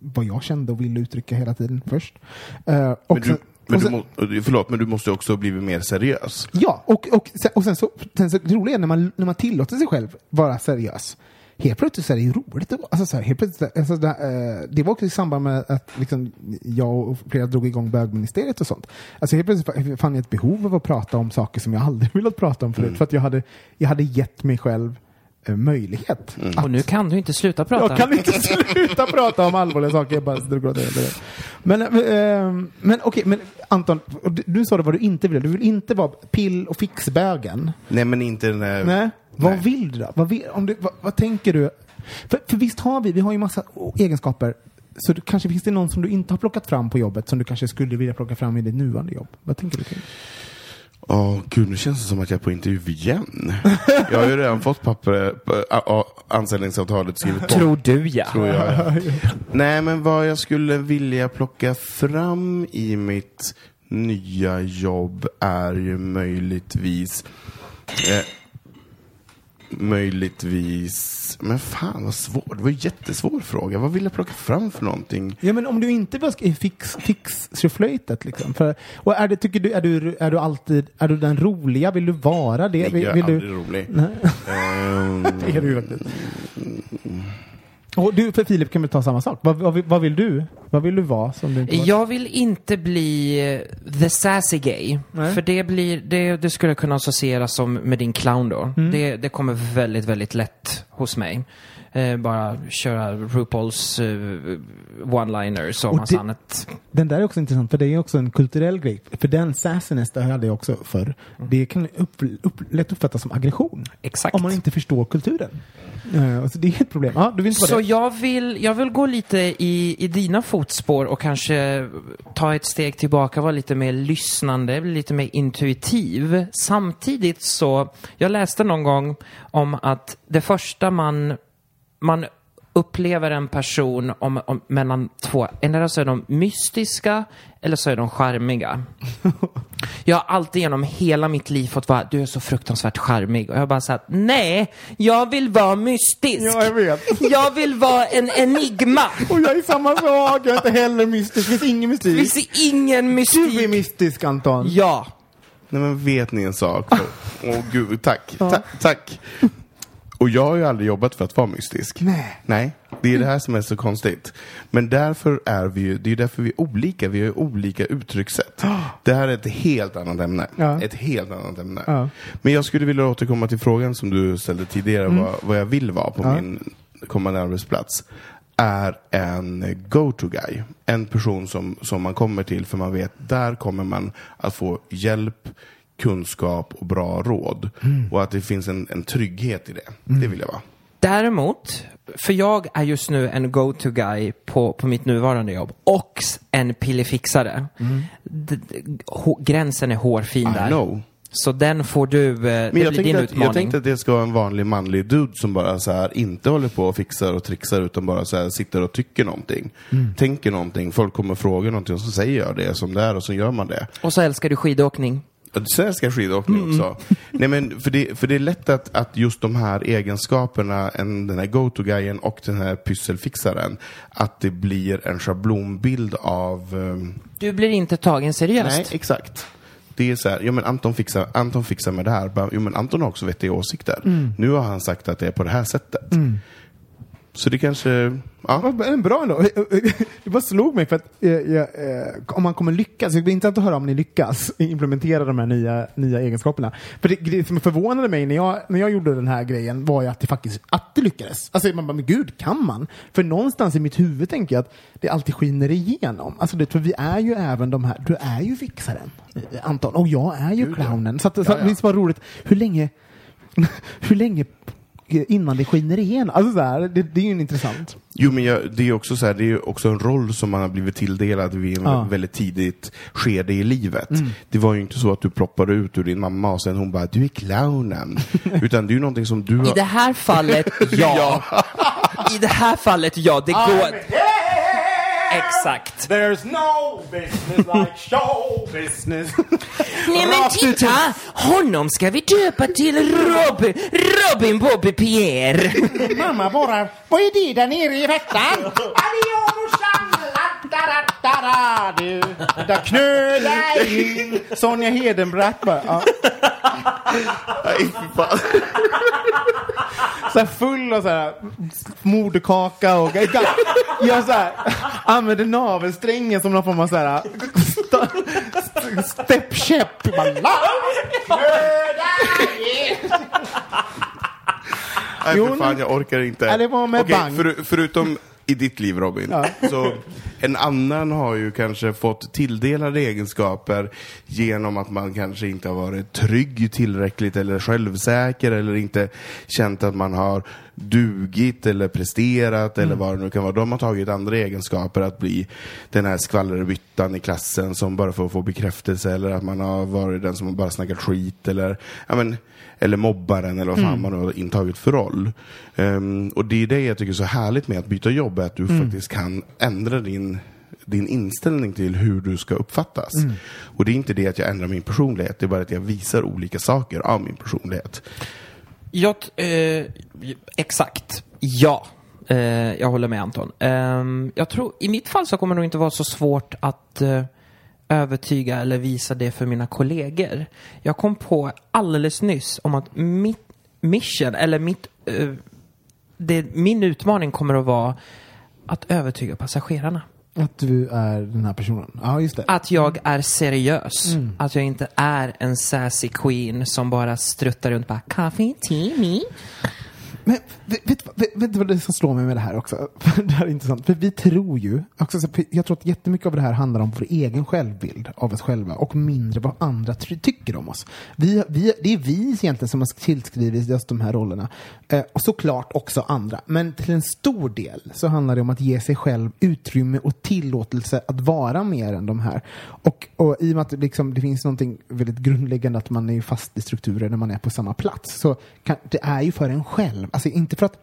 vad jag kände och ville uttrycka hela tiden först. Eh, och Men du, sen- men du må, förlåt, men du måste också ha blivit mer seriös. Ja, och, och, sen, och sen så, sen så det roliga är när man, när man tillåter sig själv vara seriös. Helt plötsligt så är det ju roligt. att Alltså så här, helt plötsligt, alltså det, eh, det var också i samband med att liksom, jag och flera drog igång bögministeriet och sånt. Alltså helt plötsligt fa- fann jag ett behov av att prata om saker som jag aldrig <laughs> velat prata om förut. För att jag hade, jag hade gett mig själv eh, möjlighet. Och nu kan du inte sluta prata. Jag kan inte <laughs> sluta prata om allvarliga saker. Jag bara sitter och gråter. Men, eh, men okej, men Anton, du, du sa det vad du inte vill. Du vill inte vara pill och fixbögen. Nej, men inte den där... Nej. Vad Nej. vill du då? Vad, vill, om du, vad, vad tänker du? För, för visst har vi, vi har ju massa egenskaper. Så det, kanske finns det någon som du inte har plockat fram på jobbet som du kanske skulle vilja plocka fram i ditt nuvarande jobb. Vad tänker du kring? Åh gud, nu känns det som att jag är på intervju igen. Jag har ju redan fått papper, a, anställningsavtalet skrivet på. Tror du ja. tror jag. <laughs> ja. Nej, men vad jag skulle vilja plocka fram i mitt nya jobb är ju möjligtvis eh, möjligtvis, men fan vad svårt. Det var en jättesvår fråga. Vad vill jag plocka fram för någonting? Ja, men om du inte sk- fix, fix flöjtet liksom. För, och är det, tycker du, är du, är du alltid, är du den roliga? Vill du vara det? Nej, vill, jag är vill aldrig du, rolig. Nej. Ehm, <laughs> det är du ju. Och du, för Filip kan vi ta samma sak. Vad, vad, vill- vad vill du? Vad vill du vara som du inte var? Jag vill inte bli eh, the sassy gay. Nej. För det, blir, det, det skulle kunna associeras som med din clown då. Mm. Det, det kommer väldigt, väldigt lätt hos mig. Eh, bara köra RuPaul's eh, one-liners och Och det- annat. Den där är också intressant, för det är också en kulturell grej. För den sassiness, det hade jag också förr, det kan upp, upp, lätt uppfattas som aggression. Exakt. Om man inte förstår kulturen. Uh, alltså det är ett problem. Ja, du vill Så det? jag vill, jag vill gå lite i, i dina fotspår och kanske ta ett steg tillbaka, vara lite mer lyssnande, lite mer intuitiv. Samtidigt så, jag läste någon gång om att det första man, man upplever en person om, om, mellan två, endera så är de mystiska eller så är de charmiga. <laughs> Jag har alltid genom hela mitt liv fått vara, du är så fruktansvärt charmig. Och jag har bara sagt, nej, jag vill vara mystisk. Ja, jag vet. <laughs> Jag vill vara en enigma. Och jag är samma sak, jag är inte heller mystisk. Det finns ingen Det mystik. finns ingen Du är mystik. mystisk Anton. Ja. Nej men vet ni en sak? <laughs> Åh gud, tack. Ta tack. Och jag har ju aldrig jobbat för att vara mystisk. Nej. Nej, det är det här som är så konstigt. Men därför är vi ju, det är därför vi är olika, vi har ju olika uttryckssätt. Det här är ett helt annat ämne. Ja. Ett helt annat ämne. Ja. Men jag skulle vilja återkomma till frågan som du ställde tidigare, vad, vad jag vill vara på min kommande arbetsplats. Är en go-to-guy. En person som, som man kommer till för man vet, där kommer man att få hjälp, kunskap och bra råd. Och att det finns en, en trygghet i det. Det vill jag vara. Däremot, för jag är just nu en go-to-guy på, på mitt nuvarande jobb och en pillefixare. D- hå- gränsen är hårfin I där. know. Så den får du, eh, det Men blir jag din tänkte, att, utmaning. jag tänkte att det ska vara en vanlig manlig dude som bara så här inte håller på och fixar och trixar utan bara så här sitter och tycker någonting. Tänker någonting, folk kommer och frågar någonting och så säger jag det som det är och så gör man det. Och så älskar du skidåkning. Och Sen älskar jag skidåkning också. Nej, men för, det, för det är lätt att, att just de här egenskaperna, en, den här go-to-guyen och den här pysselfixaren, att det blir en schablonbild av... ehm, Du blir inte tagen seriöst. nej, exakt. Det är så här, ja men Anton fixar, Anton fixar med det här. Jo men Anton har också vettiga åsikter. Nu har han sagt att det är på det här sättet. Så det kanske, ja. Ja, men Bra ändå. <laughs> Det bara slog mig för att eh, jag, eh, om man kommer lyckas, det blir intressant att höra om ni lyckas implementera de här nya, nya egenskaperna. För det, det som förvånade mig när jag, när jag gjorde den här grejen var ju att det faktiskt att det lyckades. Alltså man bara, men gud, kan man? För någonstans i mitt huvud tänker jag att det alltid skiner igenom. Alltså det, för vi är ju även de här, du är ju fixaren, eh, Anton, och jag är ju clownen. Så, att, så att, visst var roligt, hur länge, <laughs> hur länge innan det skiner igenom? Alltså så här, det, det är ju intressant. Jo, men jag, det är också så här, det är också en roll som man har blivit tilldelad vid en Ja. väldigt tidigt skede i livet. Det var ju inte så att du ploppade ut ur din mamma och sen hon bara, du är clownen. <laughs> Utan det är ju någonting som du I har... det här fallet, ja. <laughs> I det här fallet, ja. Det går... Exakt. There's no business like show business. <laughs> Nej men titta! Honom ska vi döpa till Robin, Robin Bobby Pierre. <laughs> Mamma bara, vad är det där nere i rättan? <laughs> Adjö morsan! Da-da-da-da, du. Där knölar in Sonja Hedenbratt bara. Ja. Nej, fy fan. Så här full av så här moderkaka och gör så här, använder navelsträngen som någon form av så här st- steppkäpp. Nej, Jo, fan, jag orkar inte. Okej, för, förutom i ditt liv Robin, så en annan har ju kanske fått tilldelade egenskaper genom att man kanske inte har varit trygg tillräckligt eller självsäker eller inte känt att man har dugit eller presterat Mm. eller vad det nu kan vara. De har tagit andra egenskaper att bli den här skvallerbyttan i klassen som bara får få bekräftelse eller att man har varit den som bara snackat skit eller ja, men, eller mobbaren eller vad fan man har intagit för roll. Ehm, och det är det jag tycker är så härligt med att byta jobb, är att du faktiskt kan ändra din din inställning till hur du ska uppfattas. Och det är inte det att jag ändrar min personlighet, det är bara att jag visar olika saker av min personlighet. Jag, eh, exakt. Ja. Eh, jag håller med Anton. Ehm, jag tror, i mitt fall så kommer det nog inte vara så svårt att eh, övertyga eller visa det för mina kollegor. Jag kom på alldeles nyss om att mitt mission, eller mitt, eh, det, min utmaning kommer att vara att övertyga passagerarna. Att du är den här personen. Ja, just det. Att jag är seriös. Att jag inte är en sassy queen som bara struttar runt bara coffee, tea, me. Men vet, vet, vet, du vad det som slår mig med det här också? <laughs> det här är intressant. För vi tror ju, också, jag tror att jättemycket av det här handlar om vår egen självbild av oss själva och mindre vad andra ty- tycker om oss. Vi, vi, det är vi egentligen som har tillskrivit just de här rollerna. Eh, och såklart också andra. Men till en stor del så handlar det om att ge sig själv utrymme och tillåtelse att vara mer än de här. Och, och i och med att det, liksom, det finns någonting väldigt grundläggande att man är fast i strukturer när man är på samma plats. Så kan, det är ju för en själv. Alltså inte för att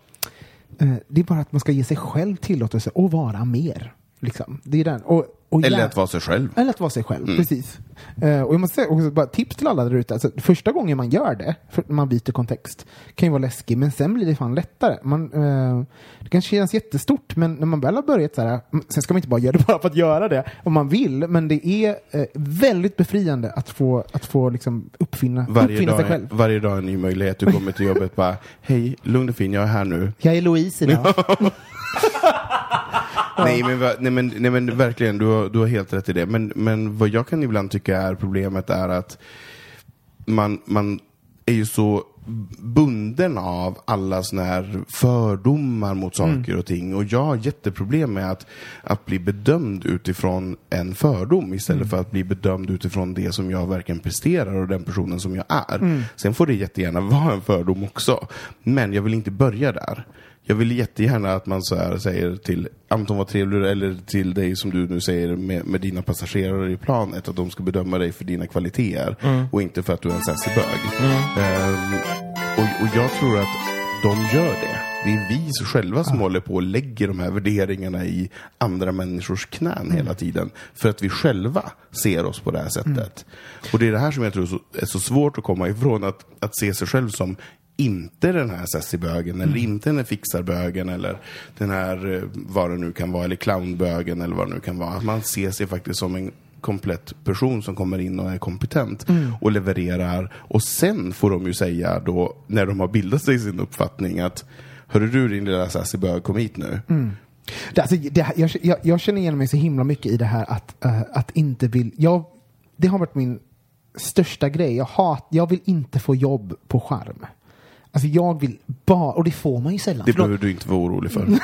eh, det är bara att man ska ge sig själv tillåtelse att vara mer. Liksom. Det är den. Och, och Eller att vara sig själv. eller att vara sig själv, precis. Eh, och jag måste säga också bara tips till alla där ute. Alltså, första gången man gör det, för man byter kontext, kan ju vara läskig, men sen blir det fan lättare. Man, eh, det kanske känns jättestort, men när man väl har börjat så här, mm, sen ska man inte bara göra det <laughs> bara för att göra det, om man vill, men det är eh, väldigt befriande att få, att få liksom uppfinna, Varje uppfinna sig dag, själv. varje dag är en ny möjlighet. Du kommer till jobbet bara, hej, lugn och fin, jag är här nu. Jag är Louise idag. <laughs> <laughs> Nej, men, nej, men, nej men verkligen, du har, du har helt rätt i det. Men, men vad jag kan ibland tycka är problemet är att man, man är ju så bunden av alla såna här fördomar mot saker och ting. Och jag har jätteproblem med att, att bli bedömd utifrån en fördom istället för att bli bedömd utifrån det som jag verkligen presterar och den personen som jag är. Sen får det jättegärna <laughs> vara en fördom också. Men jag vill inte börja där. Jag vill jättegärna att man så här säger till Anton var trevlig eller till dig som du nu säger med, med dina passagerare i planet att de ska bedöma dig för dina kvaliteter och inte för att du är en sassy bög. Ehm, och, och jag tror att de gör det. Det är vi själva som håller på och lägger de här värderingarna i andra människors knän hela tiden. För att vi själva ser oss på det här sättet. Och det är det här som jag tror är så, är så svårt att komma ifrån, att, att se sig själv som inte den här sassybögen eller inte den här fixarbögen eller den här, eh, vad det nu kan vara, eller clownbögen eller vad det nu kan vara. Att man ser sig faktiskt som en komplett person som kommer in och är kompetent Mm. och levererar. Och sen får de ju säga då, när de har bildat sig sin uppfattning att Hörru du din lilla sassy bög, kom hit nu. Mm. Det, alltså, det, jag, jag, jag känner igen mig så himla mycket i det här att, eh, att inte vill... Jag, det har varit min största grej. Jag, hat, jag vill inte få jobb på skärm. Alltså jag vill bara, och det får man ju sällan. Det behöver du inte vara orolig för. <laughs> <laughs>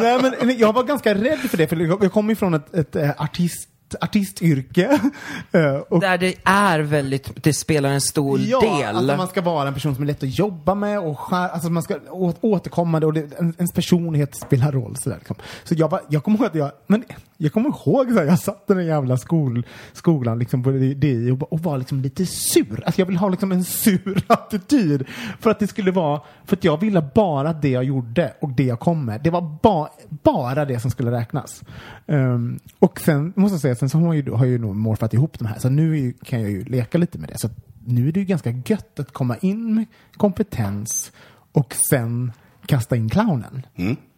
Nej, men jag var ganska rädd för det, för jag jag kommer ifrån ett, ett eh, artist, artistyrke. <laughs> Eh, och Där det är väldigt, det spelar en stor Ja, del. alltså man ska vara en person som är lätt att jobba med och alltså man ska återkommande och det, en, ens personlighet spelar roll. Sådär, liksom. Så jag, jag kommer ihåg att jag, men jag kommer ihåg att jag satt i den jävla skol, skolan liksom på DI och, och var liksom lite sur. Alltså jag vill ha liksom en sur <laughs> attityd. För att det skulle vara, för att jag ville bara att det jag gjorde och det jag kom med, det var ba, bara det som skulle räknas. Ehm, och sen måste jag säga, sen så har ju, har ju nog morfat ihop de här, så nu är ju, kan jag ju leka lite med det. Så nu är det ju ganska gött att komma in med kompetens och sen kasta in clownen.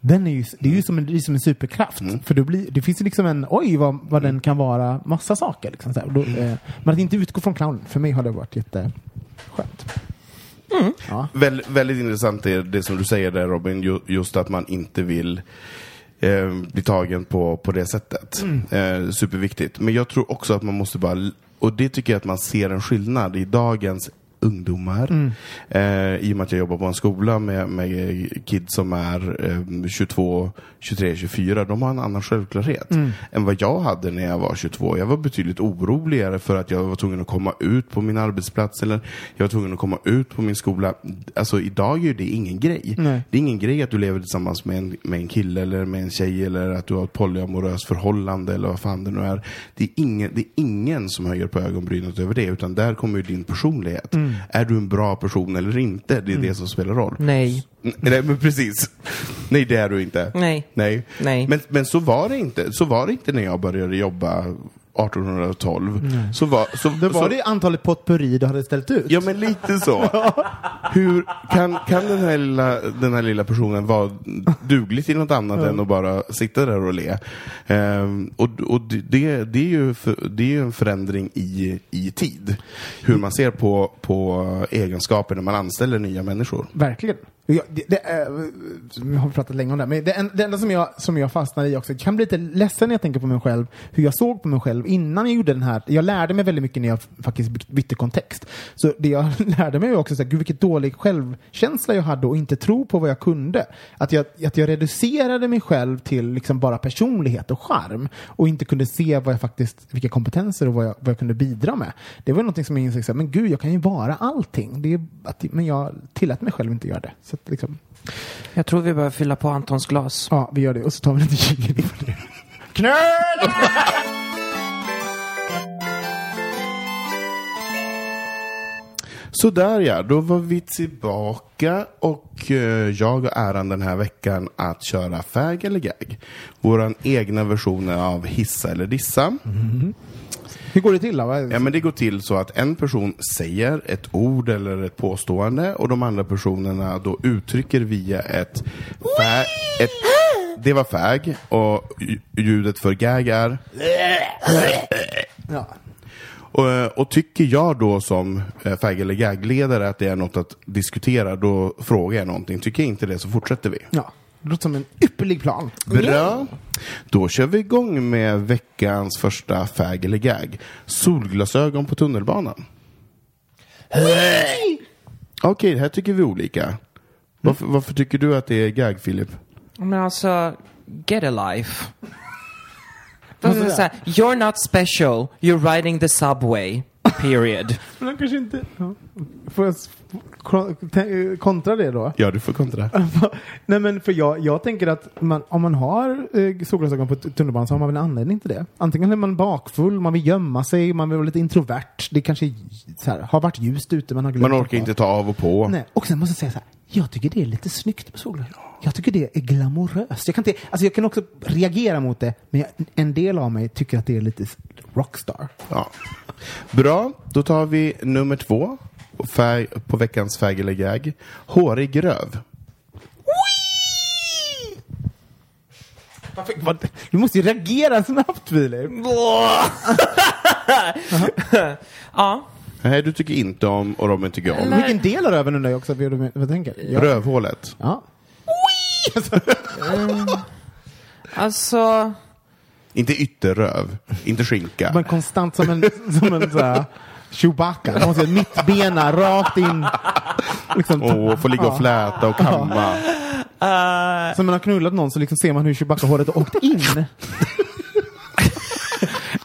Den är ju, det är ju som en, det är som en superkraft. För då blir, det finns ju liksom en, oj vad, vad den kan vara, massa saker. Liksom, så Då, eh, men att inte utgå från clownen, för mig har det varit jätteskönt. Ja. Väl, väldigt intressant det, det som du säger där Robin, ju, just att man inte vill eh, bli tagen på, på det sättet. Eh, superviktigt. Men jag tror också att man måste bara, och det tycker jag att man ser en skillnad i dagens ungdomar. Eh, I och med att jag jobbar på en skola med, med kids som är eh, 22, 23, 24. De har en annan självklarhet än vad jag hade när jag var 22. Jag var betydligt oroligare för att jag var tvungen att komma ut på min arbetsplats eller jag var tvungen att komma ut på min skola. Alltså idag är ju det ingen grej. Nej. Det är ingen grej att du lever tillsammans med en, med en kille eller med en tjej eller att du har ett polyamoröst förhållande eller vad fan det nu är. Det är ingen, det är ingen som höjer på ögonbrynet över det utan där kommer ju din personlighet. Är du en bra person eller inte? Det är det som spelar roll. Nej. Nej, men precis. Nej, det är du inte. Nej. Nej. Nej. Men, men så var det inte. Så var det inte när jag började jobba 1812. Så var, så, Då var så, det antalet potpurri du hade ställt ut. Ja, men lite så. <laughs> Hur, kan, kan den, här lilla, den här lilla personen vara duglig till något annat än att bara sitta där och le? Ehm, och och det, det, är ju för, det är ju en förändring i, i tid. Hur man ser på, på egenskaper när man anställer nya människor. Verkligen. Jag, det, det, är- har pratat länge om det, här, men det, en- det enda som jag, som jag fastnar i också, jag kan bli lite ledsen när jag tänker på mig själv, hur jag såg på mig själv innan jag gjorde den här. Jag lärde mig väldigt mycket när jag faktiskt bytte kontext. Så det jag <laughs> lärde mig var också, så här, gud vilket dålig självkänsla jag hade och inte tro på vad jag kunde. Att jag, att jag reducerade mig själv till liksom bara personlighet och charm och inte kunde se vad jag faktiskt, vilka kompetenser och vad jag, vad jag kunde bidra med. Det var någonting som jag insåg, så här, men gud, jag kan ju vara allting. Det är, att, men jag tillät mig själv inte göra det. Så att, liksom, Jag tror vi behöver fylla på Antons glas. ja, vi gör det och så tar vi lite jingle för det. Knöl! Så där ja, då var vi tillbaka och eh, jag har äran den här veckan att köra Fag eller Gag. Våran egna version av Hissa eller Dissa. Hur går det till då? Ja, men det går till så att en person säger ett ord eller ett påstående och de andra personerna då uttrycker via ett. Ett, det var fag och lj- ljudet för gag är Ja. och, och tycker jag då som eh, fag eller gag-ledare att det är något att diskutera, då frågar jag någonting. Tycker jag inte det så fortsätter vi. ja. Det låter som en ypperlig plan. Bra. Då kör vi igång med veckans första fag eller gag. Solglasögon på tunnelbanan. Okej, här tycker vi olika. Varför, varför tycker du att det är gag, Filip? Men alltså, get a life. Alltså, så här, you're not special, you're riding the subway. Period. Men de kanske inte... Ja. Får jag s- kon- te- kontra det då? Ja, du får kontra. <laughs> Nej men för jag, jag tänker att man, om man har eh, solglasögon på t- tunnelbanan så har man väl en anledning till det. Antingen är man bakfull, man vill gömma sig, man vill vara lite introvert. Det kanske så här, har varit ljust ute, man har glömt Man att orkar inte ta av och på. Nej. Och sen måste jag säga så här, jag tycker det är lite snyggt med solglasögon. Jag tycker det är glamoröst. Jag kan, inte, alltså jag kan också reagera mot det, men jag, en del av mig tycker att det är lite rockstar. Ja. Bra, då tar vi nummer två på, färg, på veckans fag eller gag. Hårig röv. Vad- Du måste ju reagera snabbt Filip. ja. Nej, du tycker inte om och Robin tycker om. Vilken del av röven undrar jag också vad du, vad du tänker? Ja. Rövhålet. ja. Alltså... Inte ytterröv, inte skinka. Men konstant som en, som en så här, Chewbacca. Man måste ha mittbena rakt in. Liksom, Åh, få ligga och fläta och kamma. Som man har knullat någon så liksom ser man hur Chewbacca-håret har åkt in. <laughs>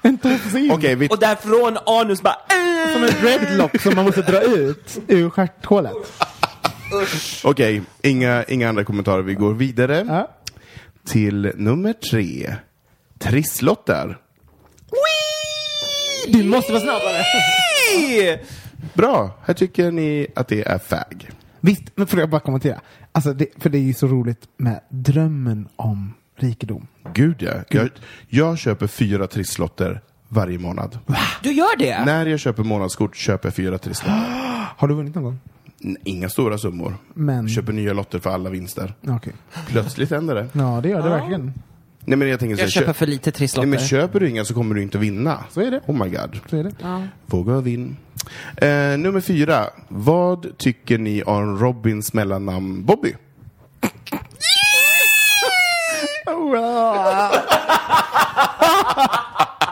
en tofs in. Okej, vi... Och därifrån anus bara... Som en dreadlock som man måste dra ut ur stjärthålet. Okej, inga, inga andra kommentarer. Vi går vidare Ja. till nummer tre. Trisslotter. Du måste vara snabbare. <laughs> Bra, här tycker ni att det är fag. Visst, men får jag bara kommentera? Alltså, det, för det är ju så roligt med drömmen om rikedom. Gud ja. Jag, jag köper fyra trisslotter varje månad. Du gör det? När jag köper månadskort köper jag fyra trisslotter. <gasps> Har du vunnit någon gång? Inga stora summor. Men- Köper nya lotter för alla vinster. Ja, Okej. Plötsligt händer det. Ja, det gör det verkligen. Nej men jag tänker så här, Jag köper kö- för lite Nej, trisslotter. men köper du inga så kommer du inte vinna. Så är det. Oh my god. Så är det. Våga och vinn. Eh, nummer fyra. Vad tycker ni om Robins mellannamn Bobby? <laughs>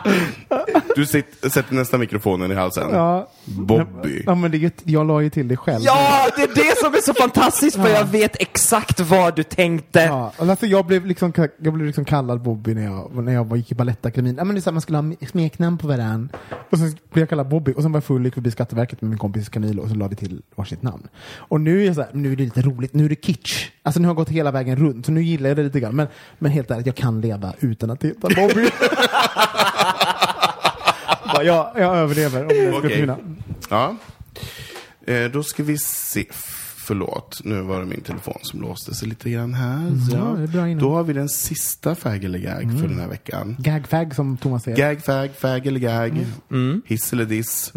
<laughs> Du sitter, sätter nästan mikrofonen i halsen. Ja. Bobby. Ja, men det, jag la ju till det själv. Ja, det är det som är så fantastiskt för jag vet exakt vad du tänkte. Ja, alltså jag blev liksom, jag blev liksom kallad Bobby när jag, när jag var- gick i Balettakademin. Ja, men det är så här, man skulle ha smeknamn på varann. Och så blev jag kallad Bobby och sen var jag full, gick förbi Skatteverket med min kompis Camilo och så la vi till varsitt namn. Och nu är jag så här, nu är det lite roligt, nu är det kitsch. Alltså nu har jag gått hela vägen runt, så nu gillar jag det lite grann. Men, men helt ärligt, jag kan leva utan att heta Bobby. <laughs> <laughs> Jag, jag överlever om det skulle försvinna. Ja. Eh, då ska vi se. Förlåt, nu var det min telefon som låste sig lite grann här. Så, ja, det är bra innan. då har vi den sista fag eller gag för den här veckan. Gag-fag som Thomas säger. Gag, fag, fag eller gag. Hiss eller diss.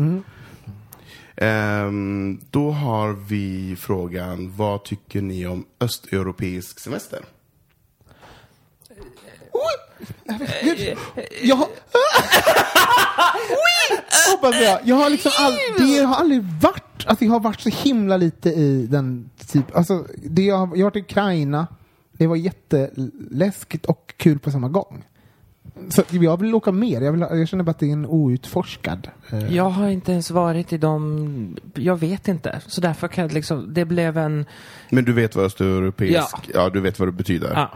Ehm, då har vi frågan, vad tycker ni om östeuropeisk semester? Jag har... Hoppas jag. Jag har liksom all... Det har aldrig varit... Alltså jag har varit så himla lite i den typ... Alltså, det jag, har... jag har varit i Ukraina. Det var jätteläskigt och kul på samma gång. Så jag vill åka mer. Jag, vill, jag känner bara att det är en outforskad. eh, Jag har inte ens varit i de... Jag vet inte. Så därför kan jag liksom... Det blev en... Men du vet vad östeuropeisk, Ja. ja, du vet vad det betyder. Ja.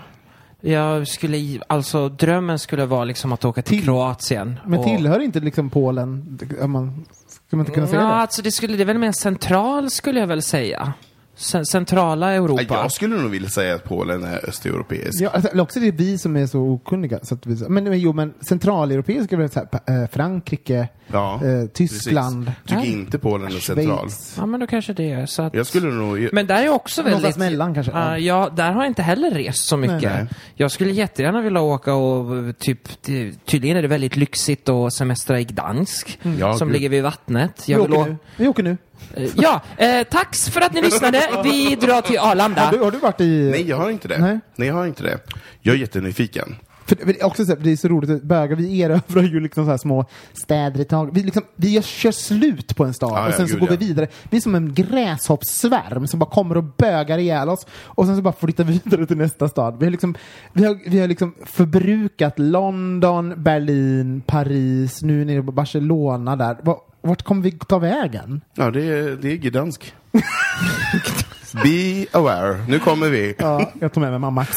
Jag skulle... Alltså drömmen skulle vara liksom att åka till, Till- Kroatien. Men och- tillhör inte liksom Polen... Man, ska man inte kunna säga Ja, det? alltså det skulle... Det är väl mer central skulle jag väl säga. Cen- Centrala Europa. Jag skulle nog vilja säga att Polen är östeuropeisk. Ja, alltså, också det är vi som är så okunniga. Så att vi, men, men jo, men centraleuropeiska är väl så här, eh, Frankrike, Ja, eh, Tyskland, precis. Tycker Nej. inte Polen är central. Ja, men då kanske det är så att... Jag skulle nog... Men där är också Någonstans väldigt... mellan kanske. Ja, ja, där har jag inte heller rest så mycket. Nej. Jag skulle jättegärna vilja åka och typ, tydligen är det väldigt lyxigt att semestra i Gdansk, Ja, som gud. ligger vid vattnet. Vi Jag vill åker, å- nu. vi åker nu. Eh, Ja, eh, tack för att ni lyssnade. Vi drar till Arlanda. Har du, har du varit i... Nej, jag har inte det. Nej. Nej, jag har inte det. Jag är jättenyfiken. För det, för det är också så här, det är så roligt, att bögar, vi erövrar ju liksom så här små städer i taget. Vi, liksom, vi gör, kör slut på en stad Ja, och ja, sen så gud, går ja. vi vidare. Vi är som en gräshoppssvärm som bara kommer och bögar ihjäl oss och sen så bara flyttar vi vidare till nästa stad. Vi har liksom, vi har, vi har liksom förbrukat London, Berlin, Paris, nu är vi nere på Barcelona där. Vart kommer vi ta vägen? Ja, det är, det är Gdansk. <laughs> Be aware. Nu kommer vi. Ja, jag tog med mig mamma. <laughs>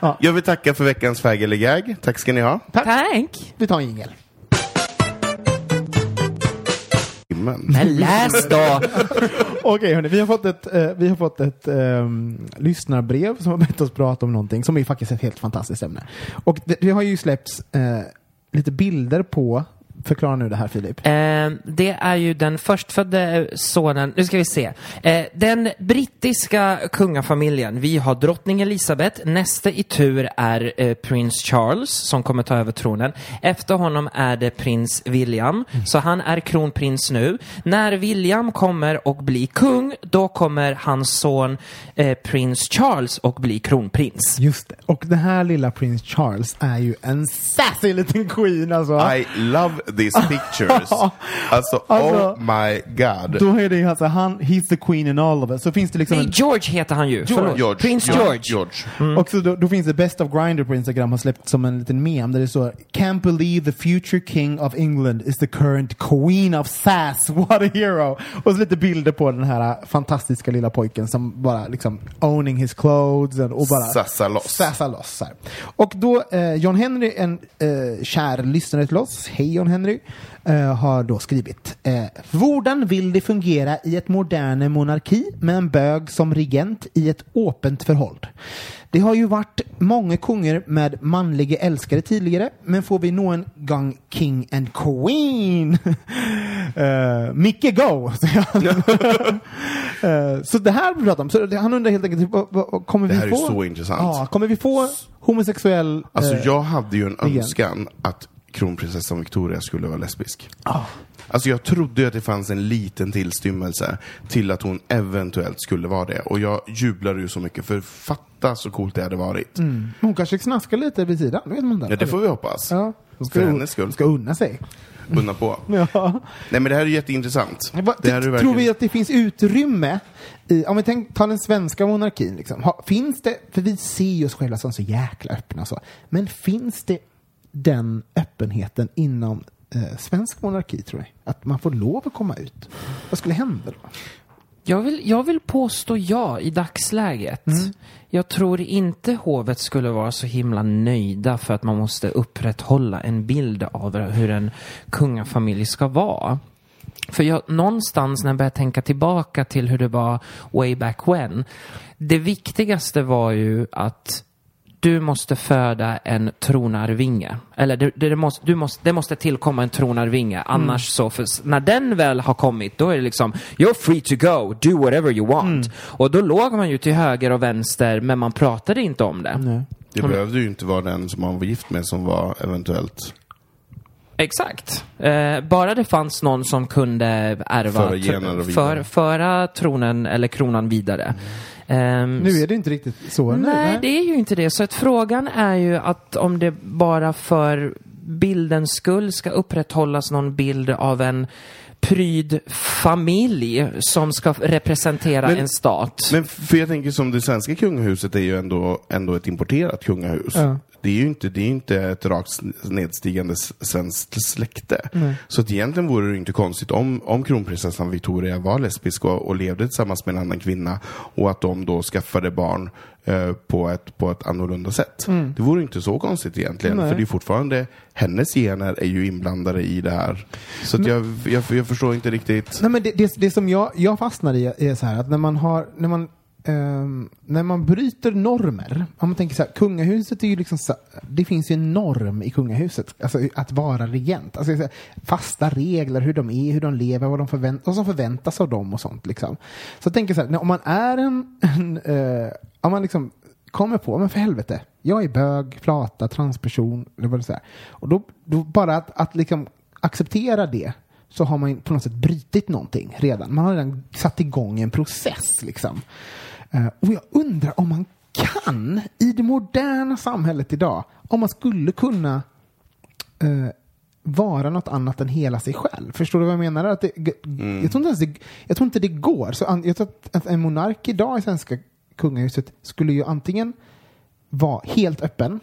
<laughs> Jag vill tacka för veckans fag eller gag. Tack ska ni ha. Tack. Vi tar en jingel. Men. Läs då. Okej hörni, vi har fått ett, eh, vi har fått ett ehm, lyssnarbrev som har bett oss prata om någonting som är faktiskt ett helt fantastiskt ämne. Och det, det har ju släppts eh, lite bilder på Förklara nu det här Filip. Eh, det är ju den förstfödde sonen, nu ska vi se. Eh, den brittiska kungafamiljen, vi har drottning Elizabeth, nästa i tur är eh, prins Charles som kommer ta över tronen. Efter honom är det prins William, så han är kronprins nu. När William kommer och blir kung, då kommer hans son eh, prins Charles och bli kronprins. Just det. Och den här lilla prins Charles är ju en sassy liten queen alltså. I love these <laughs> pictures. alltså, Alltså, oh my god. Då är det ju alltså han, he's the queen in all of it. Så finns det liksom Nej, en, George heter han ju. George. Prins Ja, George. George. Och så då, då finns det Best of Grinder på Instagram har släppt som en liten mem där det står Can't believe the future king of England is the current queen of sass. <laughs> What a hero! Och så lite bilder på den här äh, fantastiska lilla pojken som bara liksom owning his clothes and, och bara Sassa loss. Sassa loss. Och då eh, John Henry, en eh, kär lyssnare till oss, hej John Henry, eh, har då skrivit eh, Hvordan vill det fungera i ett moderne monarki med en bög som regent i ett öppet förhåll? Det har ju varit många kungar med manliga älskare tidigare, men får vi nå en gång king and queen? uh, <laughs> Micke go! <laughs> <laughs> Eh, så det här vi pratar om. Så det- han undrar helt enkelt, kommer Det vi här är få? så intressant. Ja, kommer vi få homosexuell... Alltså eh, jag hade ju en igen. önskan att kronprinsessan Victoria skulle vara lesbisk. Alltså jag trodde att det fanns en liten tillstymmelse till att hon eventuellt skulle vara det. Och jag jublade ju så mycket, för fatta så coolt det hade varit. Mm. Hon kanske snaskar lite vid sidan, vet man inte. Ja, det får vi hoppas. Ja, hon För hennes skull. Ska unna sig. Unna på. <laughs> Ja. Nej men det här är jätteintressant. Va, Det här är Tror verkligen... vi att det finns utrymme i, om vi tänk, tar den svenska monarkin, liksom. ha, finns det, för vi ser ju oss själva som så jäkla öppna så, men finns det den öppenheten inom eh, svensk monarki tror jag? Att man får lov att komma ut? Vad skulle hända då? Jag vill, jag vill påstå ja i dagsläget. Jag tror inte hovet skulle vara så himla nöjda för att man måste upprätthålla en bild av hur en kungafamilj ska vara. För jag, någonstans när jag börjar tänka tillbaka till hur det var way back when. Det viktigaste var ju att du måste föda en tronarvinge. Eller det, det, måste, du måste, det måste tillkomma en tronarvinge. Annars så, för när den väl har kommit, då är det liksom You're free to go, do whatever you want. Och då låg man ju till höger och vänster, men man pratade inte om det. Det behövde ju inte vara den som man var gift med som var eventuellt... Exakt. Eh, bara det fanns någon som kunde ärva, Föra gener för, föra tronen eller kronan vidare. Ehm, Nu är det inte riktigt så. eller? Nej, det är ju inte det. Så att frågan är ju att om det bara för bildens skull ska upprätthållas någon bild av en pryd familj som ska representera Men- en stat. Men för jag tänker som det svenska kungahuset är ju ändå, ändå ett importerat kungahus. Ja. Det är ju inte, det är inte ett rakt nedstigande svenskt släkte. Så att egentligen vore det inte konstigt om, om kronprinsessan Victoria var lesbisk och, och levde tillsammans med en annan kvinna och att de då skaffade barn eh, på, ett, på ett annorlunda sätt. Det vore inte så konstigt egentligen, Nej. för det är fortfarande, hennes gener är ju inblandade i det här. Så att jag, jag, jag förstår inte riktigt. Nej, men det, det, det som jag, jag fastnar i är så här att när man har, när man, Um, när man bryter normer, om man tänker så här, kungahuset är ju liksom så, det finns ju en norm i kungahuset, alltså att vara regent, alltså här, fasta regler, hur de är, hur de lever, vad, de förvänt, vad som förväntas av dem och sånt liksom. Så jag tänker så här, när- om man är en, en uh, om man liksom kommer på, men för helvete, jag är bög, flata, transperson, eller vad det är. Och då, då bara att, att liksom acceptera det så har man ju på något sätt brytit någonting redan. Man har redan satt igång en process liksom. Eh, och jag undrar om man kan i det moderna samhället idag, om man skulle kunna eh, vara något annat än hela sig själv. Förstår du vad jag menar? Att det, jag, tror inte det, jag tror inte det går. Så jag tror att en monark idag i svenska kungahuset skulle ju antingen vara helt öppen.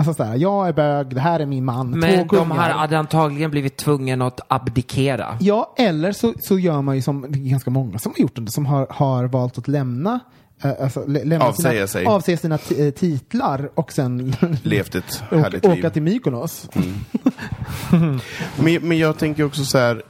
Alltså sådär, jag är bög, det här är min man, två Men de kungar. har hade antagligen blivit tvungen att abdikera. Ja, eller så, så gör man ju som det är ganska många som har gjort det, som har, har valt att lämna eh, Alltså, lä- lämna Avsäga sina, sig. avsäga sina eh, titlar och sen <laughs> Levt ett åka, härligt liv. åka till Mykonos. <laughs> Men, men jag tänker också så här,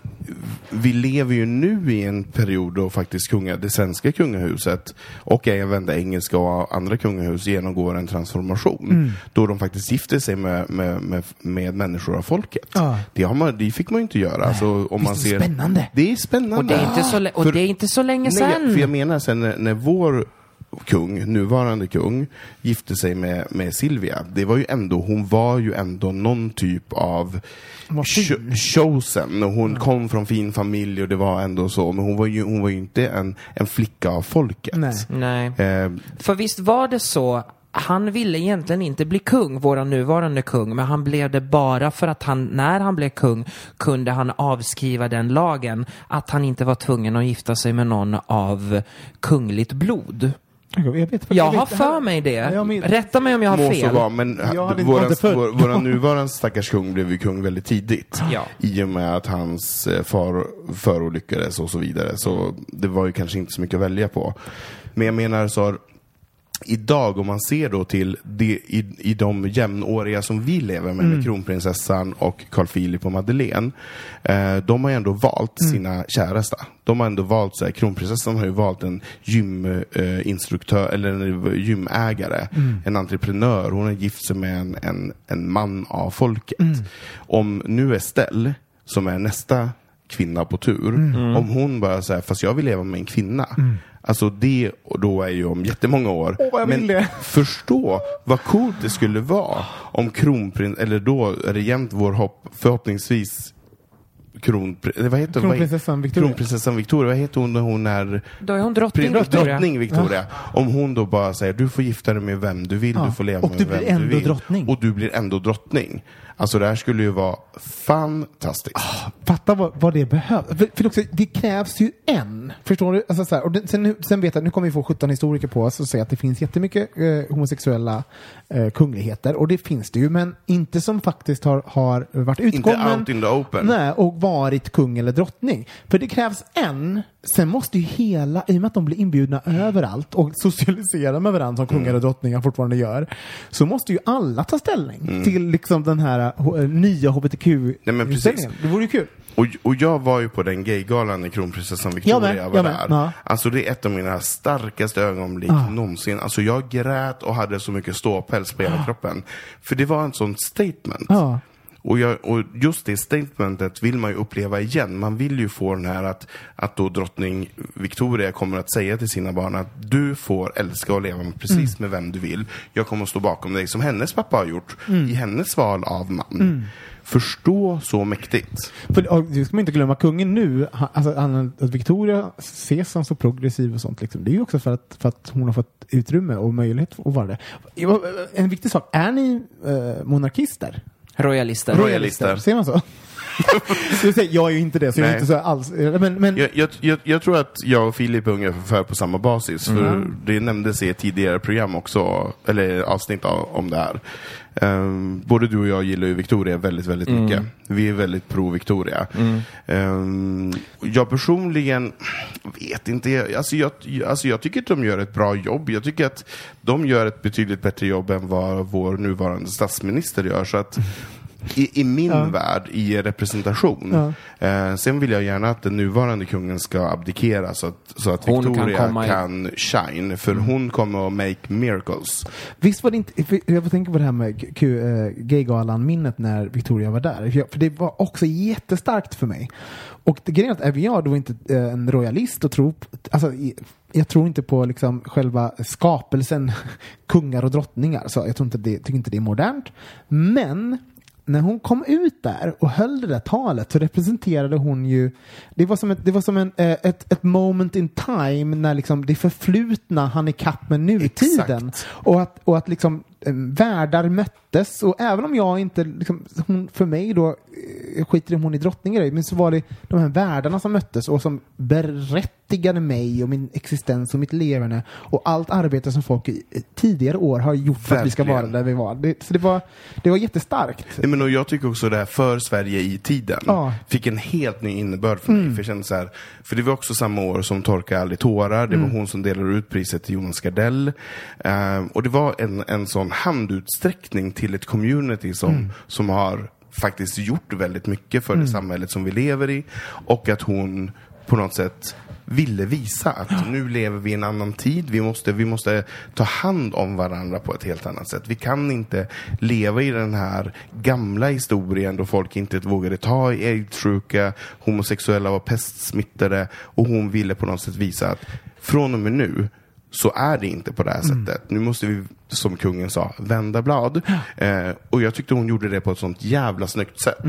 vi lever ju nu i en period då faktiskt kunga, det svenska kungahuset och även det engelska och andra kungahus genomgår en transformation. Mm. Då de faktiskt gifter sig med, med, med, med människor av folket. Ja. Det, har man, det fick man ju inte göra. Alltså, om man är ser, det spännande? Det är spännande. Och det är inte så, och För- det är inte så länge Nej, sedan. för jag menar sen när, när vår kung, nuvarande kung, gifte sig med, med Silvia. Det var ju ändå, hon var ju ändå någon typ av cho- chosen. Och Hon kom från fin familj och det var ändå så. Men hon var ju, hon var ju inte en, en flicka av folket. Nej. Nej. Eh, För visst var det så, han ville egentligen inte bli kung, vår nuvarande kung, men han blev det bara för att han, när han blev kung, kunde han avskriva den lagen att han inte var tvungen att gifta sig med någon av kungligt blod. Jag vet, Jag vet har det här- för mig det. Ja, jag men- Rätta mig om jag har må så fel. vara, men Jag våran, vår, våran <laughs> nuvarande stackars kung blev ju kung väldigt tidigt. Ja. I och med att hans eh, far förolyckades och så vidare. Så det var ju kanske inte så mycket att välja på. Men jag menar så har, Idag, om man ser då till det, i, i de jämnåriga som vi lever med, med kronprinsessan och Carl Philip och Madeleine. Eh, de har ju ändå valt sina käresta. De har ändå valt, så här, kronprinsessan har ju valt en gyminstruktör, eh, eller en gymägare, en entreprenör. Hon har gift sig med en, en, en man av folket. Om nu Estelle, som är nästa kvinna på tur, om hon bara säger fast jag vill leva med en kvinna. Alltså det och då är ju om jättemånga år. Vill Men det. förstå vad coolt det skulle vara om kronprins, eller då regent vår hopp, förhoppningsvis kronprins, vad heter vad- Kronprinsessan Victoria. Kronprinsessan Victoria, vad heter hon när hon är Då är hon drottning Victoria. drottning Victoria. Om hon då bara säger du får gifta dig med vem du vill, Ja. du får leva Och med du vem du vill. drottning. Och du blir ändå drottning. Alltså det här skulle ju vara fantastiskt. Fatta vad, vad det behövs. För, för också, det krävs ju en. Förstår du? Alltså, så här, och det, sen, sen vet jag, nu kommer vi få 17 historiker på oss och säga att det finns jättemycket eh, homosexuella eh, kungligheter. Och det finns det ju, men inte som faktiskt har, har varit utgången. out in the open. Nej, och varit kung eller drottning. För det krävs en. Sen måste ju hela, i och med att de blir inbjudna överallt och socialiserar med varandra som kungar Mm. och drottningar fortfarande gör. Så måste ju alla ta ställning Mm. till liksom den här eh, nya men precis. hbtq-inställningen. Det vore ju kul. Och, och jag var ju på den gaygalan när kronprinsessan Victoria Jag med, var där. Ja. Alltså det är ett av mina starkaste ögonblick Ah. någonsin. Alltså jag grät och hade så mycket ståpäls på hela kroppen. För det var en sån statement. Ja. Och, jag, och just det statementet vill man ju uppleva igen. Man vill ju få den här att, att då drottning Victoria kommer att säga till sina barn att du får älska och leva med precis med vem du vill. Jag kommer att stå bakom dig som hennes pappa har gjort i hennes val av man. Förstå så mäktigt. För och, det ska man inte glömma, kungen nu, alltså, han, att Victoria ses som så progressiv och sånt, liksom, det är ju också för att, för att hon har fått utrymme och möjlighet att vara det. En viktig sak, är ni eh, monarkister? Royalister. Royalister. Ser man så? Jag, är ju inte det, så jag är Nej. inte så alls. Men, men Jag, jag, jag, tror att jag och Filip är ungefär på samma basis. För Mm. det nämndes i ett tidigare program också, eller avsnitt av, om det här. Ehm, både du och jag gillar ju Victoria väldigt, väldigt Mm. mycket. Vi är väldigt pro Victoria. Ehm, jag personligen vet inte. Alltså jag, alltså jag tycker att de gör ett bra jobb. Jag tycker att de gör ett betydligt bättre jobb än vad vår nuvarande statsminister gör. Så att i, i min värld, i representation. Eh, sen vill jag gärna att den nuvarande kungen ska abdikera så att, så att Hon kan Victoria kan, i- shine. För hon kommer att make miracles. Visst var det inte, för jag får tänka på det här med Q- eh, Gaygalan-minnet när Victoria var där. För, jag, för det var också jättestarkt för mig. Och det grejen är att även jag då inte eh, en royalist och tror, alltså, i- jag tror inte på liksom själva skapelsen <laughs> kungar och drottningar. Så jag tror inte det, tycker inte det är modernt. Men när hon kom ut där och höll det där talet så representerade hon ju, det var som ett, det var som en, eh, ett, ett moment in time när liksom det förflutna hann ikapp med nutiden. Exakt. Och att, och att liksom världar möttes och även om jag inte, liksom, hon, för mig då, eh, skiter i om hon är drottning eller men så var det de här världarna som möttes och som berättigade mig och min existens och mitt leverne och allt arbete som folk i eh, tidigare år har gjort för att vi ska vara Verkligen. där vi var. Det, så det var, det var jättestarkt. Nej, men och jag tycker också det här för Sverige i tiden Ja. Mm. fick en helt ny innebörd för mig. För, jag kände så här, för det var också samma år som Torka aldrig tårar. Det Mm. var hon som delade ut priset till Jonas Gardell. Ehm, och det var en, en sån handutsträckning till ett community som, Mm. som har faktiskt gjort väldigt mycket för Mm. det samhället som vi lever i. Och att hon på något sätt ville visa att nu lever vi i en annan tid. Vi måste, vi måste ta hand om varandra på ett helt annat sätt. Vi kan inte leva i den här gamla historien då folk inte vågade ta i aidssjuka, homosexuella var pestsmittade och hon ville på något sätt visa att från och med nu så är det inte på det här sättet. Nu måste vi, som kungen sa, vända blad. Eh, och jag tyckte hon gjorde det på ett sånt jävla snyggt sätt.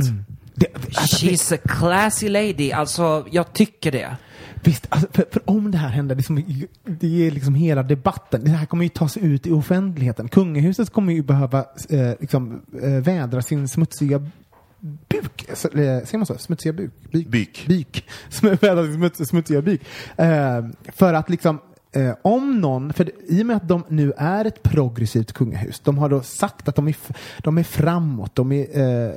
Det, alltså, She's a classy lady. Alltså, jag tycker det. Visst, alltså, för, för om det här händer, det, som, det är liksom hela debatten. Det här kommer ju tas ut i offentligheten. Kungahuset kommer ju behöva eh, liksom, eh, vädra sin smutsiga buk. Eh, Säger man så? Smutsiga buk? Byk. Byk. <laughs> byk. Smutsiga byk. Eh, för att liksom Eh, om någon, för i och med att de nu är ett progressivt kungahus, de har då sagt att de är, de är framåt, de är eh,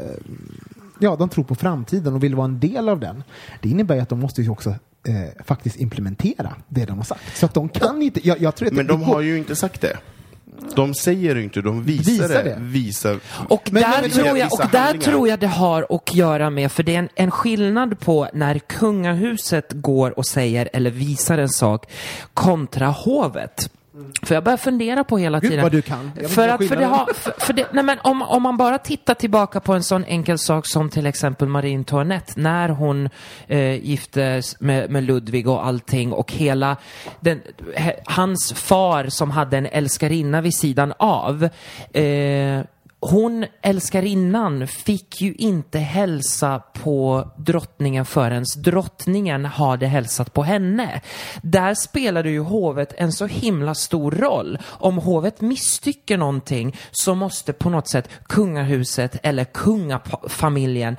ja, de tror på framtiden och vill vara en del av den. Det innebär ju att de måste ju också eh, faktiskt implementera det de har sagt. Så att de kan inte, jag, jag tror att Men de har ju inte sagt det. De säger det inte, de visar, Visar det. det. Visar. Och, Men- där, men- men- tror jag, och där handlingar. tror jag det har att göra med, för det är en, en skillnad på när kungahuset går och säger eller visar en sak kontra hovet. För jag börjar fundera på hela Gud, tiden. vad du kan. För att, för det har, för, för det, nej men om, om man bara tittar tillbaka på en sån enkel sak som till exempel Marie Antoinette, när hon eh, giftes med, med Ludvig och allting och hela den, he, hans far som hade en älskarinna vid sidan av. Eh, hon, älskarinnan, fick ju inte hälsa på drottningen förrän drottningen hade hälsat på henne. Där spelade ju hovet en så himla stor roll. Om hovet misstycker någonting så måste på något sätt kungahuset eller kungafamiljen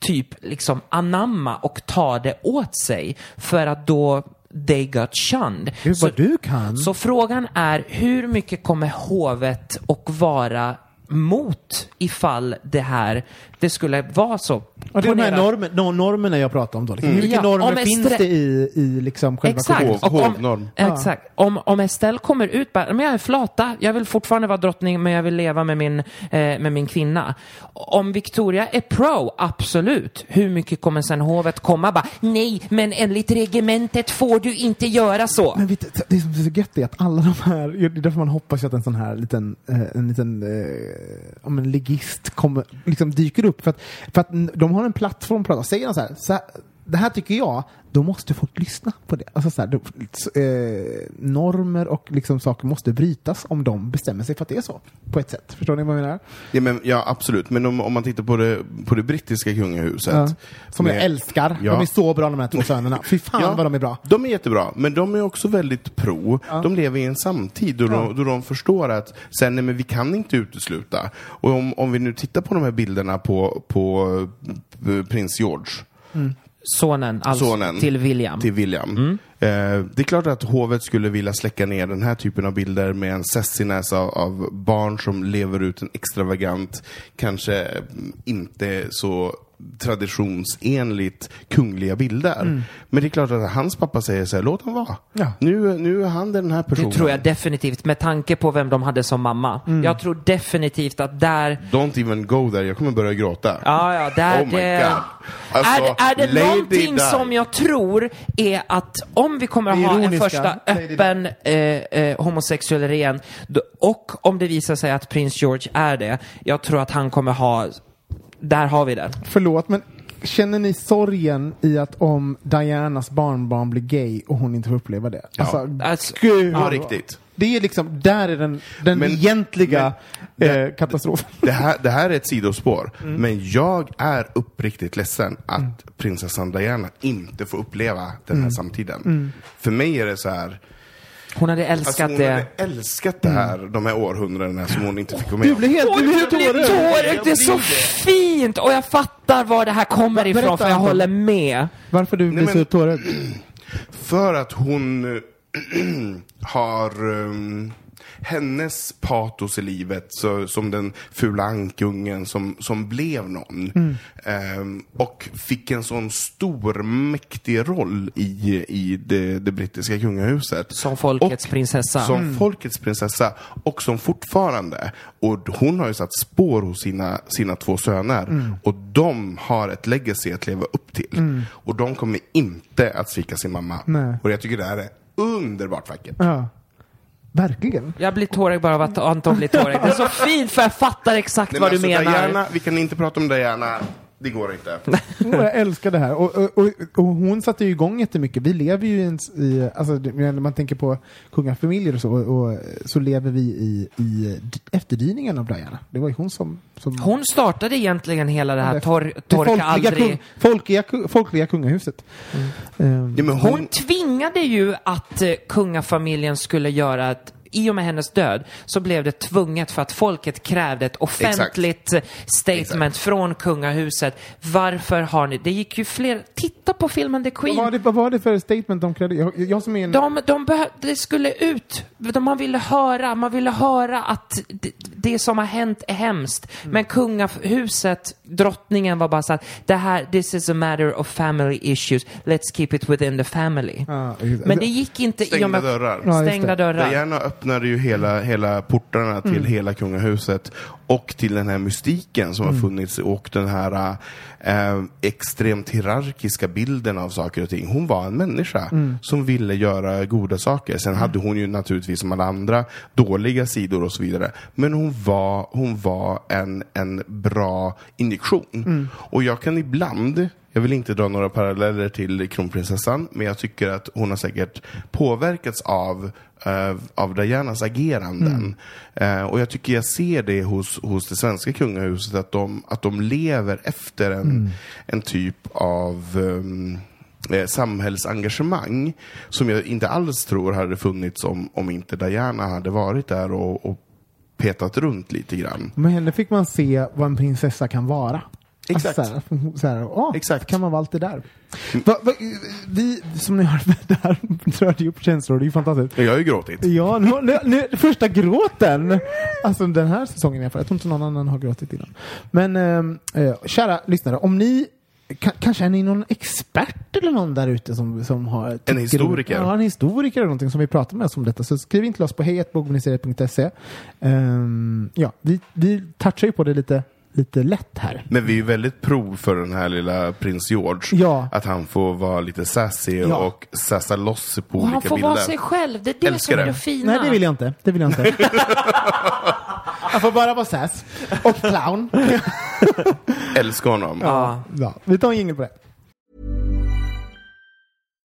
typ liksom anamma och ta det åt sig för att då they got shunned. Gud, Så- vad du kan. så frågan är hur mycket kommer hovet att vara mot ifall det här, det skulle vara så? Ja, det är de här normen, no, normerna jag pratar om då. Liksom. Hur mycket Ja, normer Estre- finns det i, i liksom själva Exakt. Hovnorm. exakt. Om, om Estelle kommer ut bara, men jag är flata, jag vill fortfarande vara drottning men jag vill leva med min, eh, med min kvinna. Om Victoria är pro, absolut. Hur mycket kommer sen hovet komma bara, nej, men enligt regementet får du inte göra så. Men vet, det som är så gött är att alla de här, det är därför man hoppas att en sån här liten, eh, en liten eh, om en ligist kommer, liksom dyker upp. För att, för att n- de har en plattform att prata. Säger de så här, så här, det här tycker jag, då måste folk lyssna på det. Alltså så här, då, eh, normer och liksom saker måste brytas om de bestämmer sig för att det är så. På ett sätt. Förstår ni vad jag menar? Ja, men, ja absolut. Men om, om man tittar på det, på det brittiska kungahuset. Ja. Som jag med- älskar. Ja. De är så bra de här två sönerna. Fy fan Ja, vad de är bra. De är jättebra, men de är också väldigt pro. De lever i en samtid då, de, då de förstår att sen, nej, men vi kan inte utesluta. Och om, om vi nu tittar på de här bilderna på, på eh, prins George, Sonen, alltså sonen till William. till William. Eh, det är klart att hovet skulle vilja släcka ner den här typen av bilder med en sessiness av, av barn som lever ut en extravagant, kanske mm, inte så traditionsenligt kungliga bilder. Men det är klart att hans pappa säger så här, låt honom vara. Ja. Nu, nu är han den här personen. Det tror jag definitivt, med tanke på vem de hade som mamma. Mm. Jag tror definitivt att där Don't even go there, jag kommer börja gråta. Ja, ja, där Oh my det... God. Alltså, är, är det Lady någonting Di. som jag tror är att om vi kommer att ha en första öppen eh, eh, homosexuell ren då- och om det visar sig att prins George är det, jag tror att han kommer ha, där har vi det. Förlåt, men känner ni sorgen i att om Dianas barnbarn blir gay och hon inte får uppleva det? Alltså, Alltså, gud. På riktigt. Det är liksom, där är den, den Men- egentliga men- eh, katastrofen. Det här, det här är ett sidospår, Mm. men jag är uppriktigt ledsen att prinsessan Diana inte får uppleva den Mm. här samtiden. För mig är det så här, hon hade alltså älskat hon det. hade älskat det här, de här århundradena som hon inte fick Du med blir om. helt, du blir blir tårögd! Det är så fint! Och jag fattar var det här kommer Berätta, ifrån, för jag håller med. Varför du blir men- så tårögd? <clears throat> För att hon <clears throat> har um, hennes patos i livet, så, som den fula ankungen som, som blev någon. Mm. Ehm, och fick en sån stor, mäktig roll i, i det, det brittiska kungahuset. Som folkets Och prinsessa. Som Mm. folkets prinsessa. Och som fortfarande. Och hon har ju satt spår hos sina, sina två söner. Mm. Och de har ett legacy att leva upp till. Och de kommer inte att svika sin mamma. Nej. Och jag tycker det här är underbart vackert. Ja. Verkligen. Jag blir tårig bara av att Anton blir tårig. Det är så fint för jag fattar exakt Nej, vad men du alltså, menar. Diana, vi kan inte prata om Diana. Det går inte. <laughs> Åh, jag älskar det här. Och, och, och, och hon satte ju igång jättemycket. Vi lever ju i, i alltså, det- när man tänker på kungafamiljer och så, och, och, så lever vi i, i efterdyningen av Diana. Det var ju hon som... som Hon startade egentligen hela det här det- tor det torka folkliga, aldrig. kung, folkliga, folkliga kungahuset. Ehm, Ja, men Hon hon, tvingade ju att eh, kungafamiljen skulle göra ett i och med hennes död så blev det tvunget för att folket krävde ett offentligt eh, statement Exakt. från kungahuset. Varför har ni... Det gick ju fler... Titta på filmen The Queen. vad, var det, vad var det för statement de krävde? Jag, jag som är en... De, de det skulle ut. De, man ville höra, man ville höra att det, det som har hänt är hemskt. Mm. Men kungahuset, drottningen var bara så att det här, this is a matter of family issues. Let's keep it within the family. Det. Men det gick inte i och stängda med... dörrar. Stängda det. dörrar. Diana öppnade ju hela, hela portarna till hela kungahuset och till den här mystiken som har funnits och den här eh, extremt hierarkiska bilden av saker och ting. Hon var en människa som ville göra goda saker. Sen hade hon ju naturligtvis som alla andra dåliga sidor och så vidare. Men hon var, hon var en, en bra injektion. Och jag kan ibland jag vill inte dra några paralleller till kronprinsessan, men jag tycker att hon har säkert påverkats av, av Dianas ageranden. Eh, och jag tycker jag ser det hos, hos det svenska kungahuset, att de, att de lever efter en, en typ av um, eh, samhällsengagemang som jag inte alls tror hade funnits om, om inte Diana hade varit där och, och petat runt lite grann. Med henne fick man se vad en prinsessa kan vara. Exakt. Alltså, så här, så här, åh, Exakt. kan man vara allt det där. Va, va, vi, som ni hör, <laughs> det här rörde ju upp känslor, det är ju fantastiskt. Jag har ju gråtit. Ja, nu, nu, nu, första gråten! Alltså den här säsongen i alla fall. Jag tror inte någon annan har gråtit innan. Men ehm, eh, kära lyssnare, om ni ka- Kanske är ni någon expert eller någon där ute som, som har... tycker- historiker. Ja, en historiker eller någonting som vi pratar med oss om detta. Så skriv in till oss på hejatbogministeriet.se. Um, ja, vi, vi touchar ju på det lite, lite lätt här. Men vi är ju väldigt prov för den här lilla prins George. Ja. Att han får vara lite sassy Ja. och sassa loss på Och olika han får bilder. vara sig själv. Det är det Älskar som är det. det fina. Nej, det vill jag inte. Det vill jag inte. <laughs> Han får bara vara sass. Och clown. Älskar honom. Ja. Ja, vi tar en jingel på det.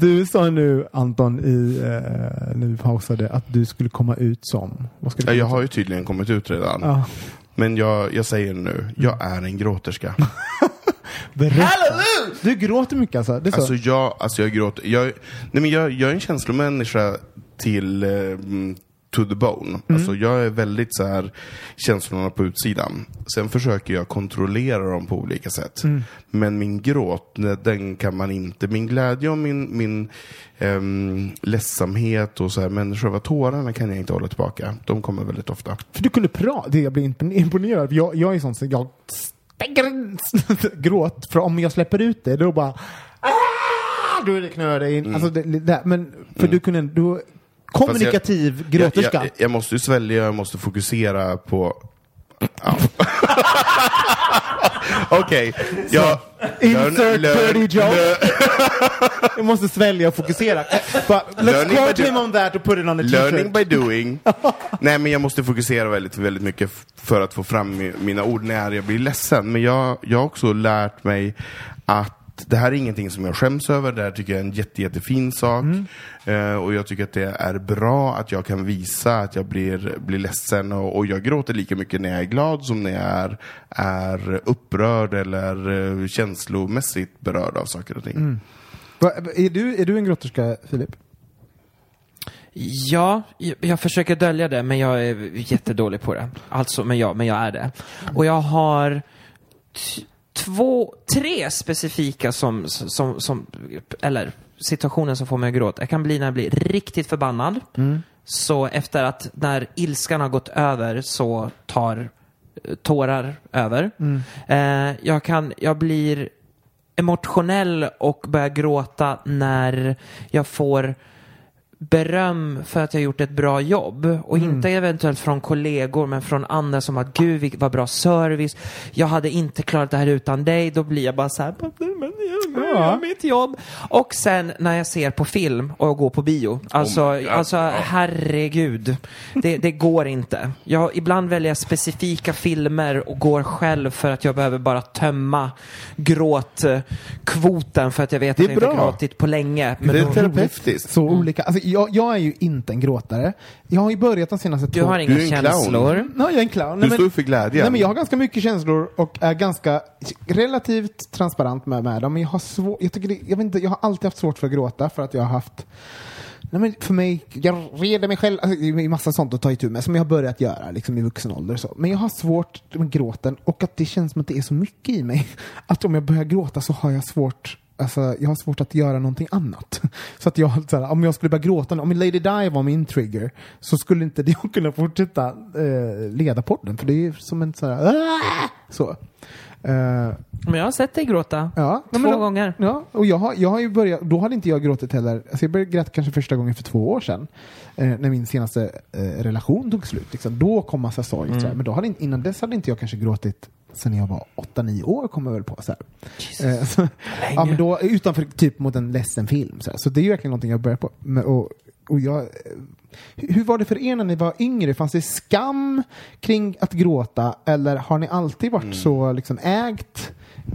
Du sa nu, Anton, i, eh, när vi pausade, att du skulle komma ut som... Vad ska du Ja, jag har ju tydligen kommit ut redan. Ja. Men jag, jag säger nu, jag är en gråterska. <laughs> Hallelujah! Du gråter mycket alltså? Det är så? Alltså jag, alltså jag gråter. Jag, nej men jag, jag är en känslomänniska till eh, to the bone. Mm. Alltså jag är väldigt så här känslorna på utsidan. Sen försöker jag kontrollera dem på olika sätt. Mm. Men min gråt, den kan man inte. Min glädje och min, min ehm, ledsamhet och så här, men själva tårarna kan jag inte hålla tillbaka. De kommer väldigt ofta. För du kunde prata, det jag blir impon- imponerad. Jag, jag är sån som jag stänger <laughs> gråt, för om jag släpper ut det då bara ah, då är det knöre in. Alltså det, det, men för du kunde, du kommunikativ gråterska. Jag, jag, jag måste ju svälja, jag måste fokusera på... Ja. <laughs> Okej, jag... Insert dirty joke. <laughs> Jag måste svälja och fokusera. But let's Learning quote him on that och put it on Learning t-shirt. by doing. <laughs> Nej, men jag måste fokusera väldigt, väldigt mycket för att få fram mi- mina ord när jag blir ledsen. Men jag, jag har också lärt mig att det här är ingenting som jag skäms över. Det här tycker jag är en jätte, jättefin sak. Eh, och jag tycker att det är bra att jag kan visa att jag blir, blir ledsen. Och, och jag gråter lika mycket när jag är glad som när jag är, är upprörd eller eh, känslomässigt berörd av saker och ting. Va, är, du, är du en gråterska, Filip? Ja, jag, försöker dölja det, men jag är jättedålig på det. Alltså, men ja, men jag är det. Och jag har två, tre specifika som, som, som, eller situationer som får mig att gråta. Jag kan bli när jag blir riktigt förbannad. Så efter att, när ilskan har gått över så tar eh, tårar över. Eh, jag kan, jag blir emotionell och börjar gråta när jag får beröm för att jag gjort ett bra jobb. Och inte eventuellt från kollegor, men från andra som att gud, vad bra service. Jag hade inte klarat det här utan dig. Då blir jag bara så här, men jag gör mitt jobb. Och sen när jag ser på film och går på bio. Alltså, Oh alltså Ja. herregud. Det, det går inte. Jag, ibland väljer jag specifika filmer och går själv för att jag behöver bara tömma gråtkvoten för att jag vet Det är att jag inte gråtit på länge. Men Det är då- terapeutiskt. Så olika. Alltså, jag, jag är ju inte en gråtare. Jag har ju börjat de senaste Du två... har Du inga är en clown. känslor. Nej, jag är en clown. Du Nej, står för glädjen. Nej, men jag har ganska mycket känslor och är ganska relativt transparent med, med dem. Men jag har svår, jag, tycker det, jag, vet inte, jag har alltid haft svårt för att gråta för att jag har haft Nej, men för mig, jag reder mig själv, alltså, det är massa sånt att ta itu med som jag har börjat göra liksom, i vuxen ålder. och Så. Men jag har svårt med gråten och att det känns som att det är så mycket i mig. <laughs> Att om jag börjar gråta så har jag svårt Alltså, jag har svårt att göra någonting annat. <laughs> Så att jag, så här, om jag skulle börja gråta, om Lady Di var min trigger, så skulle inte det <laughs> kunna fortsätta eh, leda podden. För det är som en sån här, "Ah!" så. Eh, Men jag har sett dig gråta. Ja, Två men gånger. Ja, och jag har, jag har ju börjat, då hade inte jag gråtit heller. Alltså jag började gråta kanske första gången för två år sedan. Eh, när min senaste eh, relation tog slut. Liksom. Då kom massa sorg. Mm. Men då hade, inte- innan dess hade inte jag kanske gråtit sen jag var 8-9 år, kommer jag väl på. Så här. Eh, så, ja, men då, utanför typ mot en ledsen film. Så, här. så det är ju verkligen någonting jag börjar på. Men, och, och jag, eh, hur var det för er när ni var yngre? Fanns det skam kring att gråta? Eller har ni alltid varit så liksom, ägt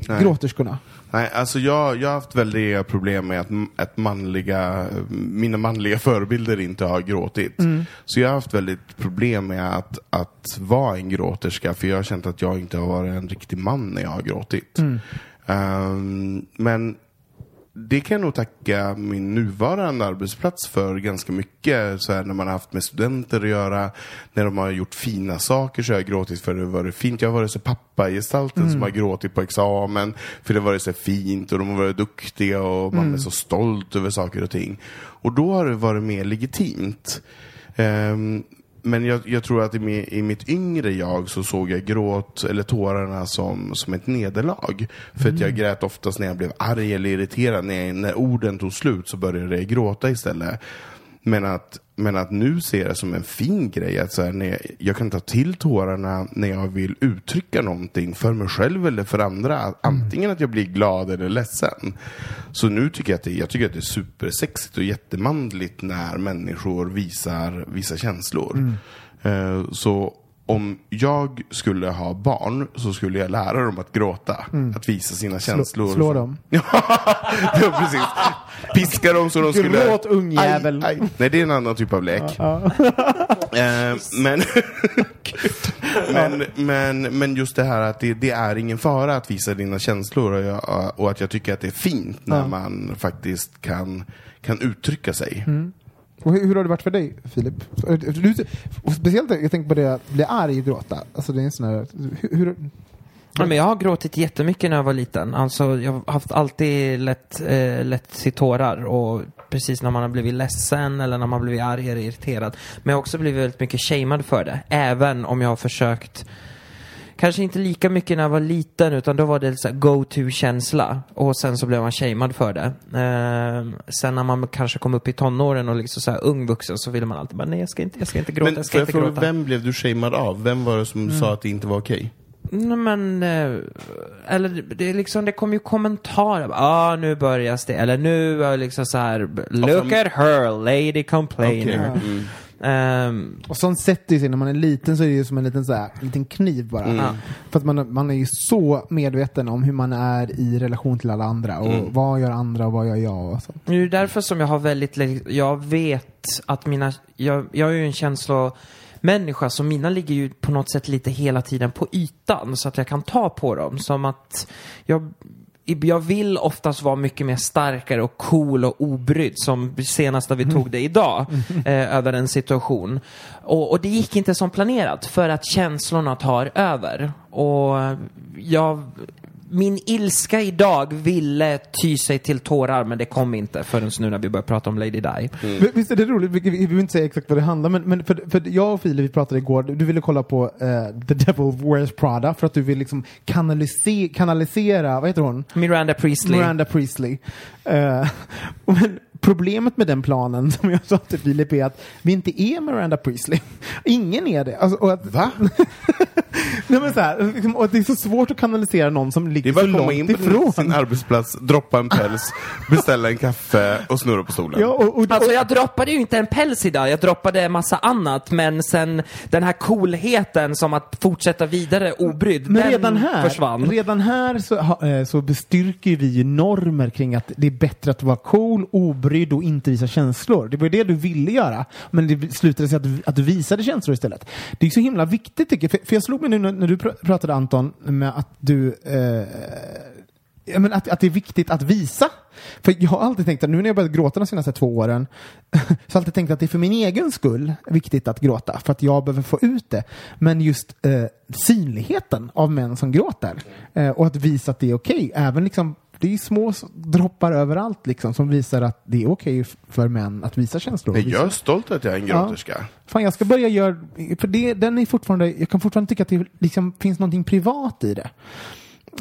Nej. gråterskorna? Nej, alltså jag, jag har haft väldiga problem med att, att manliga, mina manliga förebilder inte har gråtit. Så jag har haft väldigt problem med att, att vara en gråterska, för jag har känt att jag inte har varit en riktig man när jag har gråtit. Ehm, men det kan jag nog tacka min nuvarande arbetsplats för ganska mycket. Så här, när man har haft med studenter att göra, när de har gjort fina saker så har jag gråtit för det har varit fint. Jag har varit så pappagestalten som har gråtit på examen för det har varit så fint och de har varit duktiga och man är så stolt över saker och ting. Och då har det varit mer legitimt. Ehm, men jag, jag tror att i, mi, i mitt yngre jag så såg jag gråt, eller tårarna, som, som ett nederlag. För att jag grät oftast när jag blev arg eller irriterad. När, jag, när orden tog slut så började jag gråta istället. Men att, men att nu ser det som en fin grej. Att så här, när jag, jag kan ta till tårarna när jag vill uttrycka någonting för mig själv eller för andra. Antingen att jag blir glad eller ledsen. Så nu tycker jag att det, jag tycker att det är supersexigt och jättemanligt när människor visar, visar känslor. Eh, så om jag skulle ha barn så skulle jag lära dem att gråta. Att visa sina känslor. slå dem. <laughs> Ja, precis. piska dem så de skulle... Gråt ungjävel. Aj, aj. Nej, det är en annan typ av lek. <laughs> Eh, men, <laughs> men, men, men just det här att det, det är ingen fara att visa dina känslor och, jag, och att jag tycker att det är fint när Ja. man faktiskt kan, kan uttrycka sig. Och hur, hur har det varit för dig, Filip? Du, speciellt, jag tänker på det att bli arg och gråta. Alltså det är en sån här, hur, hur, Ja, men jag har gråtit jättemycket när jag var liten. Alltså, jag har haft alltid lätt, eh, lätt till tårar. Och precis när man har blivit ledsen eller när man har blivit arg eller irriterad. Men jag har också blivit väldigt mycket shamed för det. Även om jag har försökt Kanske inte lika mycket när jag var liten utan då var det så go-to-känsla. Och sen så blev man shamed för det. Ehm, sen när man kanske kom upp i tonåren och liksom så här ung vuxen så ville man alltid bara nej jag ska inte, jag ska inte gråta, Men jag ska jag inte fråga, gråta. vem blev du shamead av? Vem var det som sa att det inte var okej? Nej men, eh, eller det är liksom, det kommer ju kommentarer. Ja, ah, nu börjar det. Eller nu är liksom så här, look at her, lady complainer. Okej. Mm. Ehm, och sånt sätter sig när man är liten så är det ju som en liten, så här, en liten kniv bara. Mm. För att man, man är ju så medveten om hur man är i relation till alla andra. Och Mm. vad gör andra och vad gör jag och sånt. det är därför som jag har väldigt, jag vet att mina, jag, jag är ju en känslomänniska så mina ligger ju på något sätt lite hela tiden på ytan så att jag kan ta på dem. Som att jag jag vill oftast vara mycket mer starkare och cool och obrydd som senast när vi tog det idag eh, över en situation. Och, och det gick inte som planerat för att känslorna tar över. Och jag, min ilska idag ville ty sig till tårar men det kom inte förrän nu när vi började prata om Lady Di. Men Visst är det roligt? Vi, vi vill inte säga exakt vad det handlar om, men, men för, för jag och Filip vi pratade igår, du ville kolla på eh, The Devil Wears Prada för att du vill liksom kanalise, kanalisera, vad heter hon? Miranda Priestley. Miranda Priestley. Eh, <laughs> men problemet med den planen <laughs> som jag sa till Filip är att vi inte är Miranda Priestley. <laughs> Ingen är det. Alltså, och att, Va? <laughs> nej, men så här, liksom, och det är så svårt att kanalisera någon som Det ligger är bara så att komma långt in på ifrån. sin arbetsplats, droppa en päls, beställa en kaffe och snurra på stolen. Ja, och, och, Alltså jag droppade ju inte en päls idag, jag droppade en massa annat men sen den här coolheten som att fortsätta vidare obrydd, Men den redan här, försvann. redan här så, ha- eh, så bestyrker vi normer kring att det är bättre att vara cool, obrydd och inte visa känslor. Det var det du ville göra, men det slutade sig att du, att du visade känslor istället. Det är så himla viktigt tycker jag, för, för jag slog mig nu när, när du pr pratade Anton med att du eh, men att, att det är viktigt att visa. För jag har alltid tänkt att nu när jag börjat gråta de senaste två åren <laughs> så har jag alltid tänkt att det är för min egen skull viktigt att gråta. För att jag behöver få ut det. Men just eh, synligheten av män som gråter eh, och att visa att det är okej. Även liksom det är små droppar överallt liksom som visar att det är okej f- för män att visa känslor. Men jag är stolt att jag är en gråterska. Fan, jag ska börja göra, för det, den är fortfarande, jag kan fortfarande tycka att det liksom finns någonting privat i det.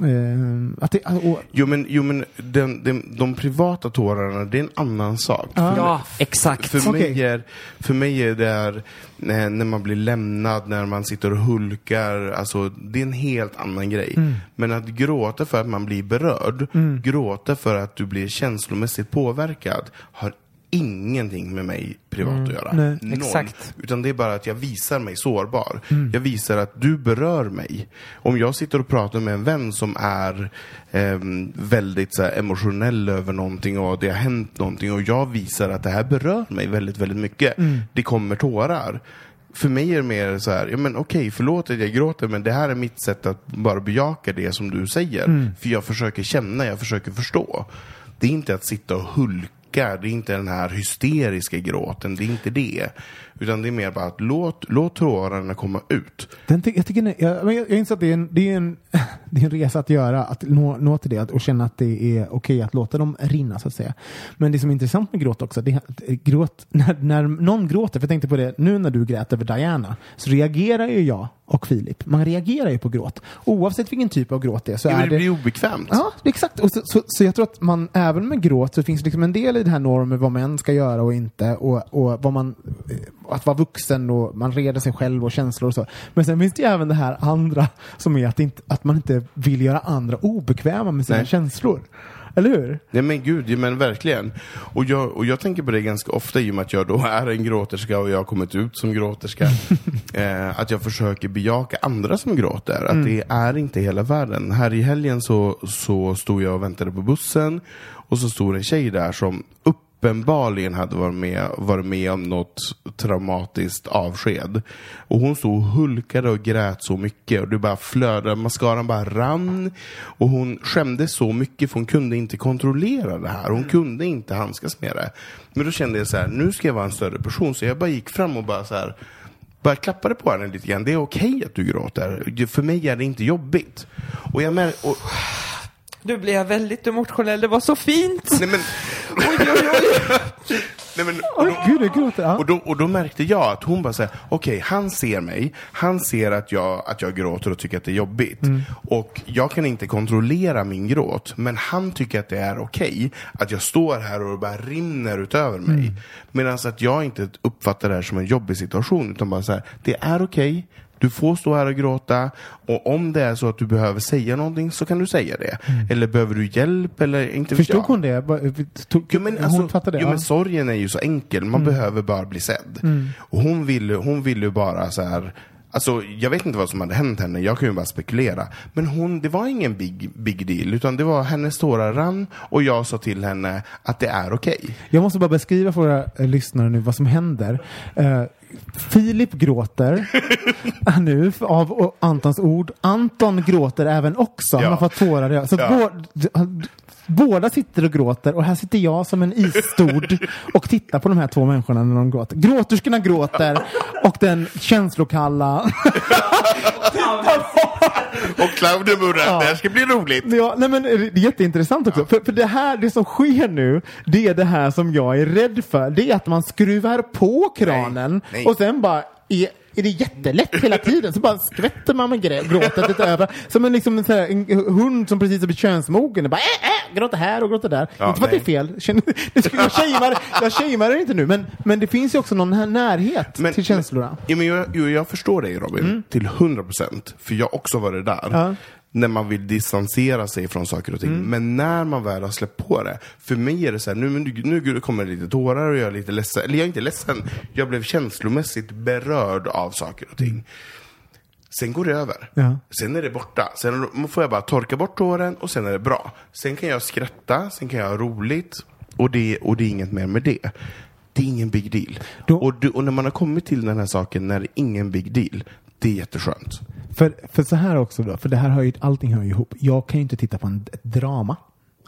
Eh, att det och, Jo men, jo, men den, den, de privata tårarna, det är en annan sak. Ja, exakt. För, Okej. mig är, för mig är det här, när, när man blir lämnad, när man sitter och hulkar, alltså det är en helt annan grej. Mm. Men att gråta för att man blir berörd, gråta för att du blir känslomässigt påverkad, har ingenting med mig privat att göra. Nej. Exakt. Utan det är bara att jag visar mig sårbar. Mm. Jag visar att du berör mig. Om jag sitter och pratar med en vän som är ehm, väldigt så här, emotionell över någonting och det har hänt någonting och jag visar att det här berör mig väldigt, väldigt mycket. Mm. Det kommer tårar. För mig är det mer så här, ja men okej, förlåt att jag gråter, men det här är mitt sätt att bara bejaka det som du säger. Mm. För jag försöker känna, jag försöker förstå. Det är inte att sitta och hulka, det är inte den här hysteriska gråten, det är inte det. Utan det är mer bara att låt, låt tårarna komma ut. Den ty- jag, tycker, jag, jag, jag inser att det är, en, det, är en, <laughs> det är en resa att göra, att nå, nå till det att- och känna att det är okej att låta dem rinna så att säga. Men det som är intressant med gråt också, det är att eh, gråt, när, när någon gråter, för jag tänkte på det nu när du grät över Diana, så reagerar ju jag och Filip. Man reagerar ju på gråt. Oavsett vilken typ av gråt det är så Ja, är det blir obekvämt. Ja, exakt. Och så, så, så jag tror att man, även med gråt, så finns det liksom en del i det här normen vad män ska göra och inte. Och, och vad man, eh, att vara vuxen och man reder sig själv och känslor och så. Men sen finns det ju även det här andra som är att, inte, att man inte vill göra andra obekväma med sina Nej. känslor. Eller hur? Nej men gud, men verkligen. Och jag, och jag tänker på det ganska ofta i och med att jag då är en gråterska och jag har kommit ut som gråterska. <laughs> eh, att jag försöker bejaka andra som gråter. Att det är inte hela världen. Här i helgen så, så stod jag och väntade på bussen och så stod en tjej där som uppenbarligen hade varit med, varit med om något traumatiskt avsked. Och hon stod och hulkade och grät så mycket och det bara flödade, mascaran bara rann. Och hon skämdes så mycket för hon kunde inte kontrollera det här. Hon kunde inte handskas med det. Men då kände jag så här, nu ska jag vara en större person. Så jag bara gick fram och bara så här bara klappade på henne lite grann. Det är okej att du gråter. För mig är det inte jobbigt. Och jag mär, och, nu blir jag väldigt emotionell, det var så fint! nej men, Oj, oj, oj. <laughs> nej men, och då, gud, jag gråter. Ja. och, då, och då märkte jag att hon bara säger, okej, han ser mig, han ser att jag, att jag gråter och tycker att det är jobbigt. Och jag kan inte kontrollera min gråt, men han tycker att det är okej att jag står här och det bara rinner utöver mig. Medan att jag inte uppfattar det här som en jobbig situation, utan bara så här, det är okej, du får stå här och gråta och om det är så att du behöver säga någonting så kan du säga det. Eller behöver du hjälp eller inte Förstod jag. hon det? Tog, Jo, men alltså, hon fattade det? jo, ja. men sorgen är ju så enkel. Man behöver bara bli sedd. Och hon ville, hon ville ju bara så här. Alltså, jag vet inte vad som hade hänt henne, jag kan ju bara spekulera. Men hon, det var ingen big, big deal, utan det var hennes tårar rann och jag sa till henne att det är okej. Jag måste bara beskriva för våra eh, lyssnare nu vad som händer. Filip gråter <laughs> nu av Antons ord. Anton gråter även också. Han Ja. har fått tårar. Så Ja. Båda sitter och gråter och här sitter jag som en isstod och tittar på de här två människorna när de gråter. Gråterskorna gråter och den känslokalla <laughs> Och Claudia Burra, det här ska bli roligt. Ja, nej men det är jätteintressant också. För, för det här, det som sker nu, det är det här som jag är rädd för. Det är att man skruvar på kranen Nej. och sen bara är, är det jättelätt hela tiden. Så bara skvätter man med gråtet lite över. Som en, liksom en, sån här, en hund som precis har blivit könsmogen. Och bara äh, äh, gråter här och gråter där. Ja, inte för att det är fel. <laughs> Jag shamear, jag shamear det inte nu. Men, men det finns ju också någon här närhet Men- till känslorna. Ja, men jag, jo, jag förstår dig Robin, till 100 procent. För jag har också varit där. Ja. När man vill distansera sig från saker och ting. Men när man väl har släppt på det. För mig är det så här, nu, nu, nu kommer det lite tårar och jag är lite ledsen. Eller jag är inte ledsen, jag blev känslomässigt berörd av saker och ting. Sen går det över. Ja. Sen är det borta. Sen får jag bara torka bort tåren och sen är det bra. Sen kan jag skratta, sen kan jag ha roligt och det, och det är inget mer med det. Det är ingen big deal. Då- Och, du, och när man har kommit till den här saken när det är ingen big deal, det är jätteskönt. För, för så här också då, för det här hör ju, allting hör ju ihop. Jag kan ju inte titta på en, ett drama.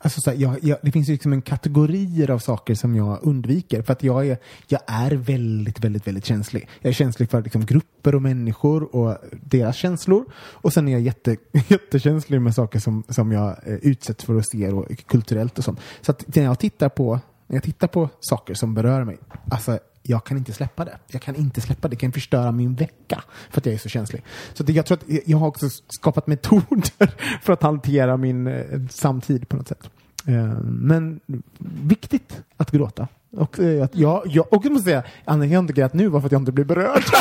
Alltså så här, jag, jag, det finns ju liksom en kategorier av saker som jag undviker för att jag är, jag är väldigt, väldigt, väldigt känslig. Jag är känslig för liksom, grupper och människor och deras känslor. Och sen är jag jätte, <laughs> jättekänslig med saker som, som jag eh, utsätts för och ser och kulturellt och sånt. Så att när jag tittar på, när jag tittar på saker som berör mig, alltså jag kan inte släppa det. Jag kan inte släppa det. Det kan förstöra min vecka för att jag är så känslig. Så det, jag tror att jag har också skapat metoder <laughs> för att hantera min eh, samtid på något sätt. Eh, men viktigt att gråta. Och, eh, att jag, jag, och jag måste säga, Anna, jag inte grät nu bara för att jag inte blir berörd. <laughs>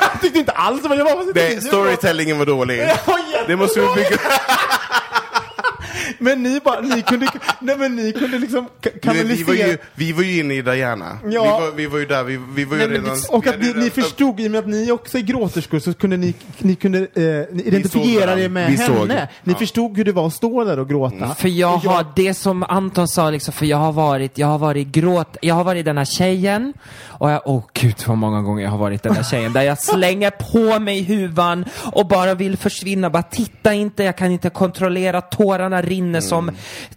jag tyckte inte alls var jag var Nej, storytellingen var dålig. <laughs> Det måste vi bygga... Men ni bara, ni kunde, <laughs> nej men ni kunde liksom ka- Men vi, var kanalisera. ju, vi var ju inne i Diana. Ja. Vi, var, vi var ju där, vi, vi var ju Nej, redan... det- och att ni, ni förstod, i och med att ni också är gråterskor, så kunde ni, ni kunde eh, ni identifiera er med Vi henne. såg. Ni Ja. Mm. förstod hur det var att stå där och gråta. För jag har, det som Anton sa liksom, för jag har varit, jag har varit gråt, jag har varit den här tjejen och jag, åh gud vad många gånger jag har varit den här tjejen där jag slänger på mig huvan och bara vill försvinna, bara titta inte, jag kan inte kontrollera, tårarna rinner som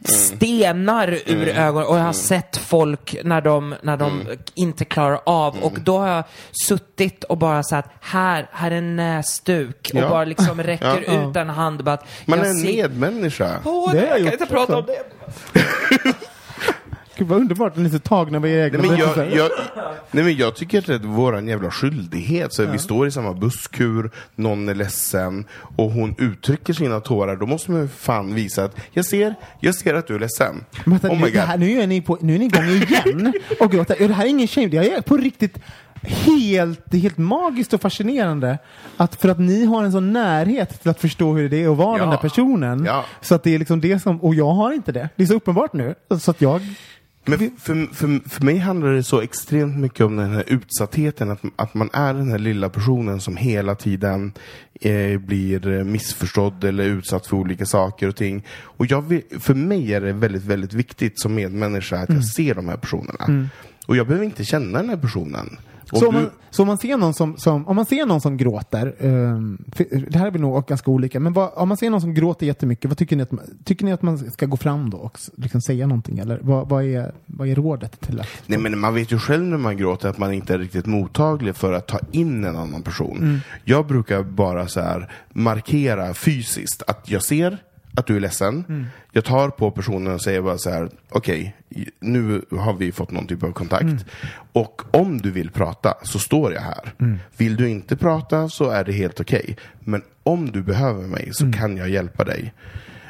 stenar ur ögonen och jag har sett folk när de, när de inte klarar av och då har jag suttit och bara sagt här, här är en näsduk och Ja. bara liksom <laughs> räcker Ja. ut en hand bara att Man jag är en ser- medmänniska. Åh, Det jag kan inte prata om det. <laughs> Gud vad underbart ni är så tagna av era egna Nej men, jag, jag, nej men jag tycker att det är vår jävla skyldighet. Så Vi står i samma busskur, någon är ledsen och hon uttrycker sina tårar. Då måste man ju fan visa att jag ser, jag ser att du är ledsen. Men vänta, oh my nu, det här, god. nu, är ni på, nu är ni igång igen <laughs> och gråter. Ja, Det här är ingen shame, jag är på riktigt helt, det är helt magiskt och fascinerande att för att ni har en sån närhet till att förstå hur det är att vara Ja. den där personen. Ja. Så att det är liksom det som, och jag har inte det. Det är så uppenbart nu. Så att jag, Men för, för, för mig handlar det så extremt mycket om den här utsattheten, att, att man är den här lilla personen som hela tiden eh, blir missförstådd eller utsatt för olika saker och ting. Och jag för mig är det väldigt, väldigt viktigt som medmänniska att jag ser de här personerna. Och jag behöver inte känna den här personen. Om så, om du- man, så om man ser någon som, som, om man ser någon som gråter, för det här är väl nog ganska olika, men vad, om man ser någon som gråter jättemycket, vad tycker ni att tycker ni att man ska gå fram då och liksom säga någonting? Eller vad, vad, är, vad är rådet till att... Nej men man vet ju själv när man gråter att man inte är riktigt mottaglig för att ta in en annan person. Jag brukar bara så här markera fysiskt att jag ser att du är ledsen. Jag tar på personen och säger bara så här, okej, nu har vi fått någon typ av kontakt. Och om du vill prata så står jag här. Vill du inte prata så är det helt okej. Men om du behöver mig så kan jag hjälpa dig.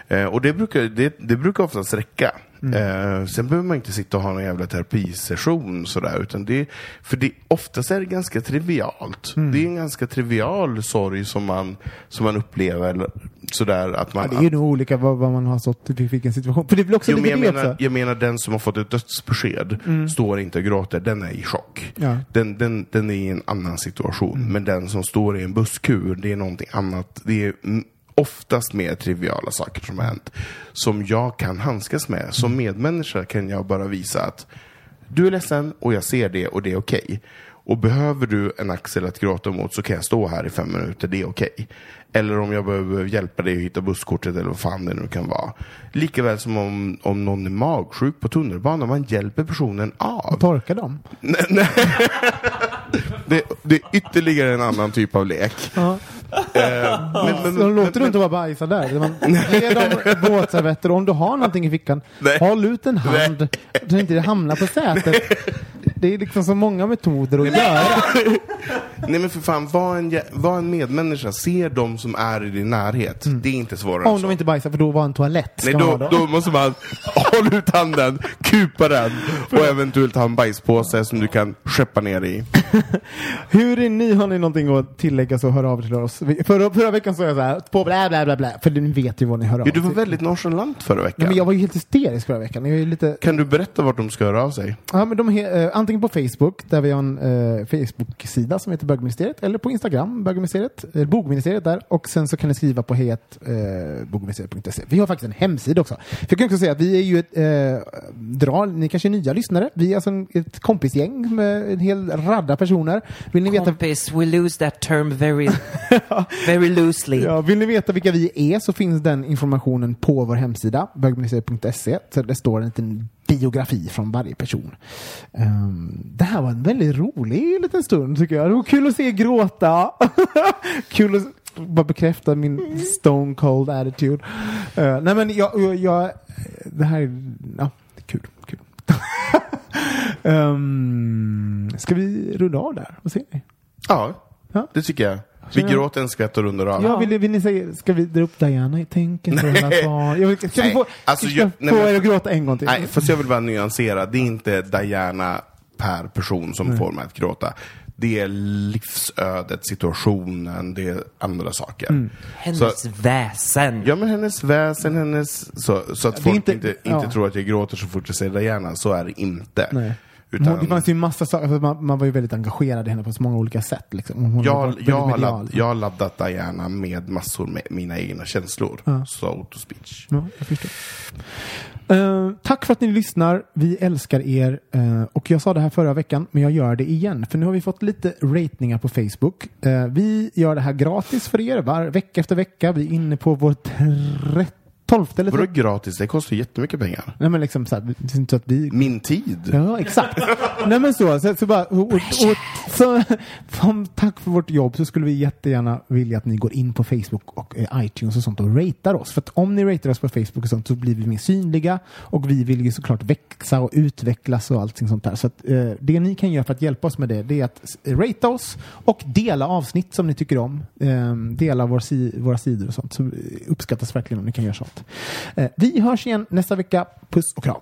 Eh, och det brukar, det, det brukar oftast räcka. Eh, sen behöver man inte sitta och ha någon jävla terapisession sådär, utan det, för det, oftast är det ganska trivialt. Det är en ganska trivial sorg som man, som man upplever, sådär att man... Ja, det är ju nog olika vad, vad man har stått i vilken situation. För det väl också Jo, men jag, menar, jag menar den som har fått ett dödsbesked, står inte och gråter, den är i chock. Ja. Den, den, den är i en annan situation. Men den som står i en busskur, det är någonting annat. Det är mm, oftast mer triviala saker som har hänt. Som jag kan handskas med. Som medmänniska kan jag bara visa att du är ledsen och jag ser det och det är okej. Och behöver du en axel att gråta mot så kan jag stå här i fem minuter, det är okej. Eller om jag behöver hjälpa dig att hitta busskortet eller vad fan det nu kan vara. Likaväl som om, om någon är magsjuk på tunnelbanan, man hjälper personen av. Torka dem. <laughs> Det, det är ytterligare en annan typ av lek. Ja. Eh, men, men, Så låter du inte bara bajsa där. Man, ge dem <laughs> våtservetter om du har någonting i fickan, Nej. håll ut en hand så inte det hamnar på sätet. Det är liksom så många metoder att göra. <laughs> Nej men för fan, var en, jä- var en medmänniska, se de som är i din närhet. Det är inte svårare än Om så. de inte bajsar, för då var en toalett. Ska Nej, man då, ha då. då måste man hålla ut handen, kupa den <laughs> och eventuellt ha en bajspåse som du kan skeppa ner i. <laughs> Hur är ni? Har ni någonting att tillägga så hör av er till oss. Vi- Förra, förra veckan sa jag så här, på blä bla bla bla, för ni vet ju vad ni hör av Ja, du var till. väldigt nonchalant förra veckan. Nej, men jag var ju helt hysterisk förra veckan. Jag är ju lite... Kan du berätta vart de ska höra av sig? Ja, men de är, eh, antingen på Facebook, där vi har en eh, Facebook-sida som heter Bögministeriet, eller på Instagram, Bögministeriet, eh, Bogministeriet där, och sen så kan ni skriva på het eh, bogministeriet.se. Vi har faktiskt en hemsida också. För jag kan också säga att vi är ju ett, eh, dra, ni kanske är nya lyssnare, vi är alltså en, ett kompisgäng med en hel radda personer. Vill ni veta Kompis, we lose that term very, <laughs> very loosely. Ja, vill ni veta vilka vi är så finns den informationen på vår hemsida, bögministeriet.se. Det står en liten biografi från varje person. Ehm, det här var en väldigt rolig liten stund tycker jag. Det var kul att se gråta. <laughs> kul att bara bekräfta min stone cold attitude. Eh, nej men jag, jag, jag, det här är, ja, kul, kul. um, <laughs> ska vi runda av där? Vad säger ni? Ja, Ja. det tycker jag. Vi gråter en skvätt och rundar av. Ja, vill, vill ni säga, ska vi dra upp Diana i tänken? Ska vi Nej, få, alltså, ska jag- nej, få men- er att gråta en gång till? Nej, fast jag vill bara nyansera. Det är inte Diana per person som får mig att gråta. Det är livsödet, situationen, det är andra saker. Mm. Hennes väsen. Ja men hennes väsen, hennes... Så, så att folk inte- inte, inte, ja. tror att jag gråter så fort jag säger Diana, så är det inte. Nej. Utan, Det fanns ju massa saker, för man, man var ju väldigt engagerad i henne på så många olika sätt. Liksom. Hon jag, jag, har ladd, jag har laddat Diana med massor med mina egna känslor. Ja. So to speech. Ja, jag förstår. Eh, tack för att ni lyssnar. Vi älskar er. Eh, och jag sa det här förra veckan, men jag gör det igen. För nu har vi fått lite ratningar på Facebook. Eh, vi gör det här gratis för er, var, vecka efter vecka. Vi är inne på vår 13 12 eller Vadå 13. gratis? Det kostar jättemycket pengar. Nej men liksom så här, det är inte så att vi Min tid. Ja, exakt. <laughs> Nej men så, så, så bara, och, och, så, som tack för vårt jobb så skulle vi jättegärna vilja att ni går in på Facebook och eh, iTunes och sånt och ratear oss. För att om ni ratear oss på Facebook och sånt så blir vi mer synliga och vi vill ju såklart växa och utvecklas och allting sånt där. Så att, eh, det ni kan göra för att hjälpa oss med det, det är att ratea oss och dela avsnitt som ni tycker om. Eh, dela vår si våra sidor och sånt. Så uppskattas verkligen om ni kan göra sånt. Eh, vi hörs igen nästa vecka. Puss och kram.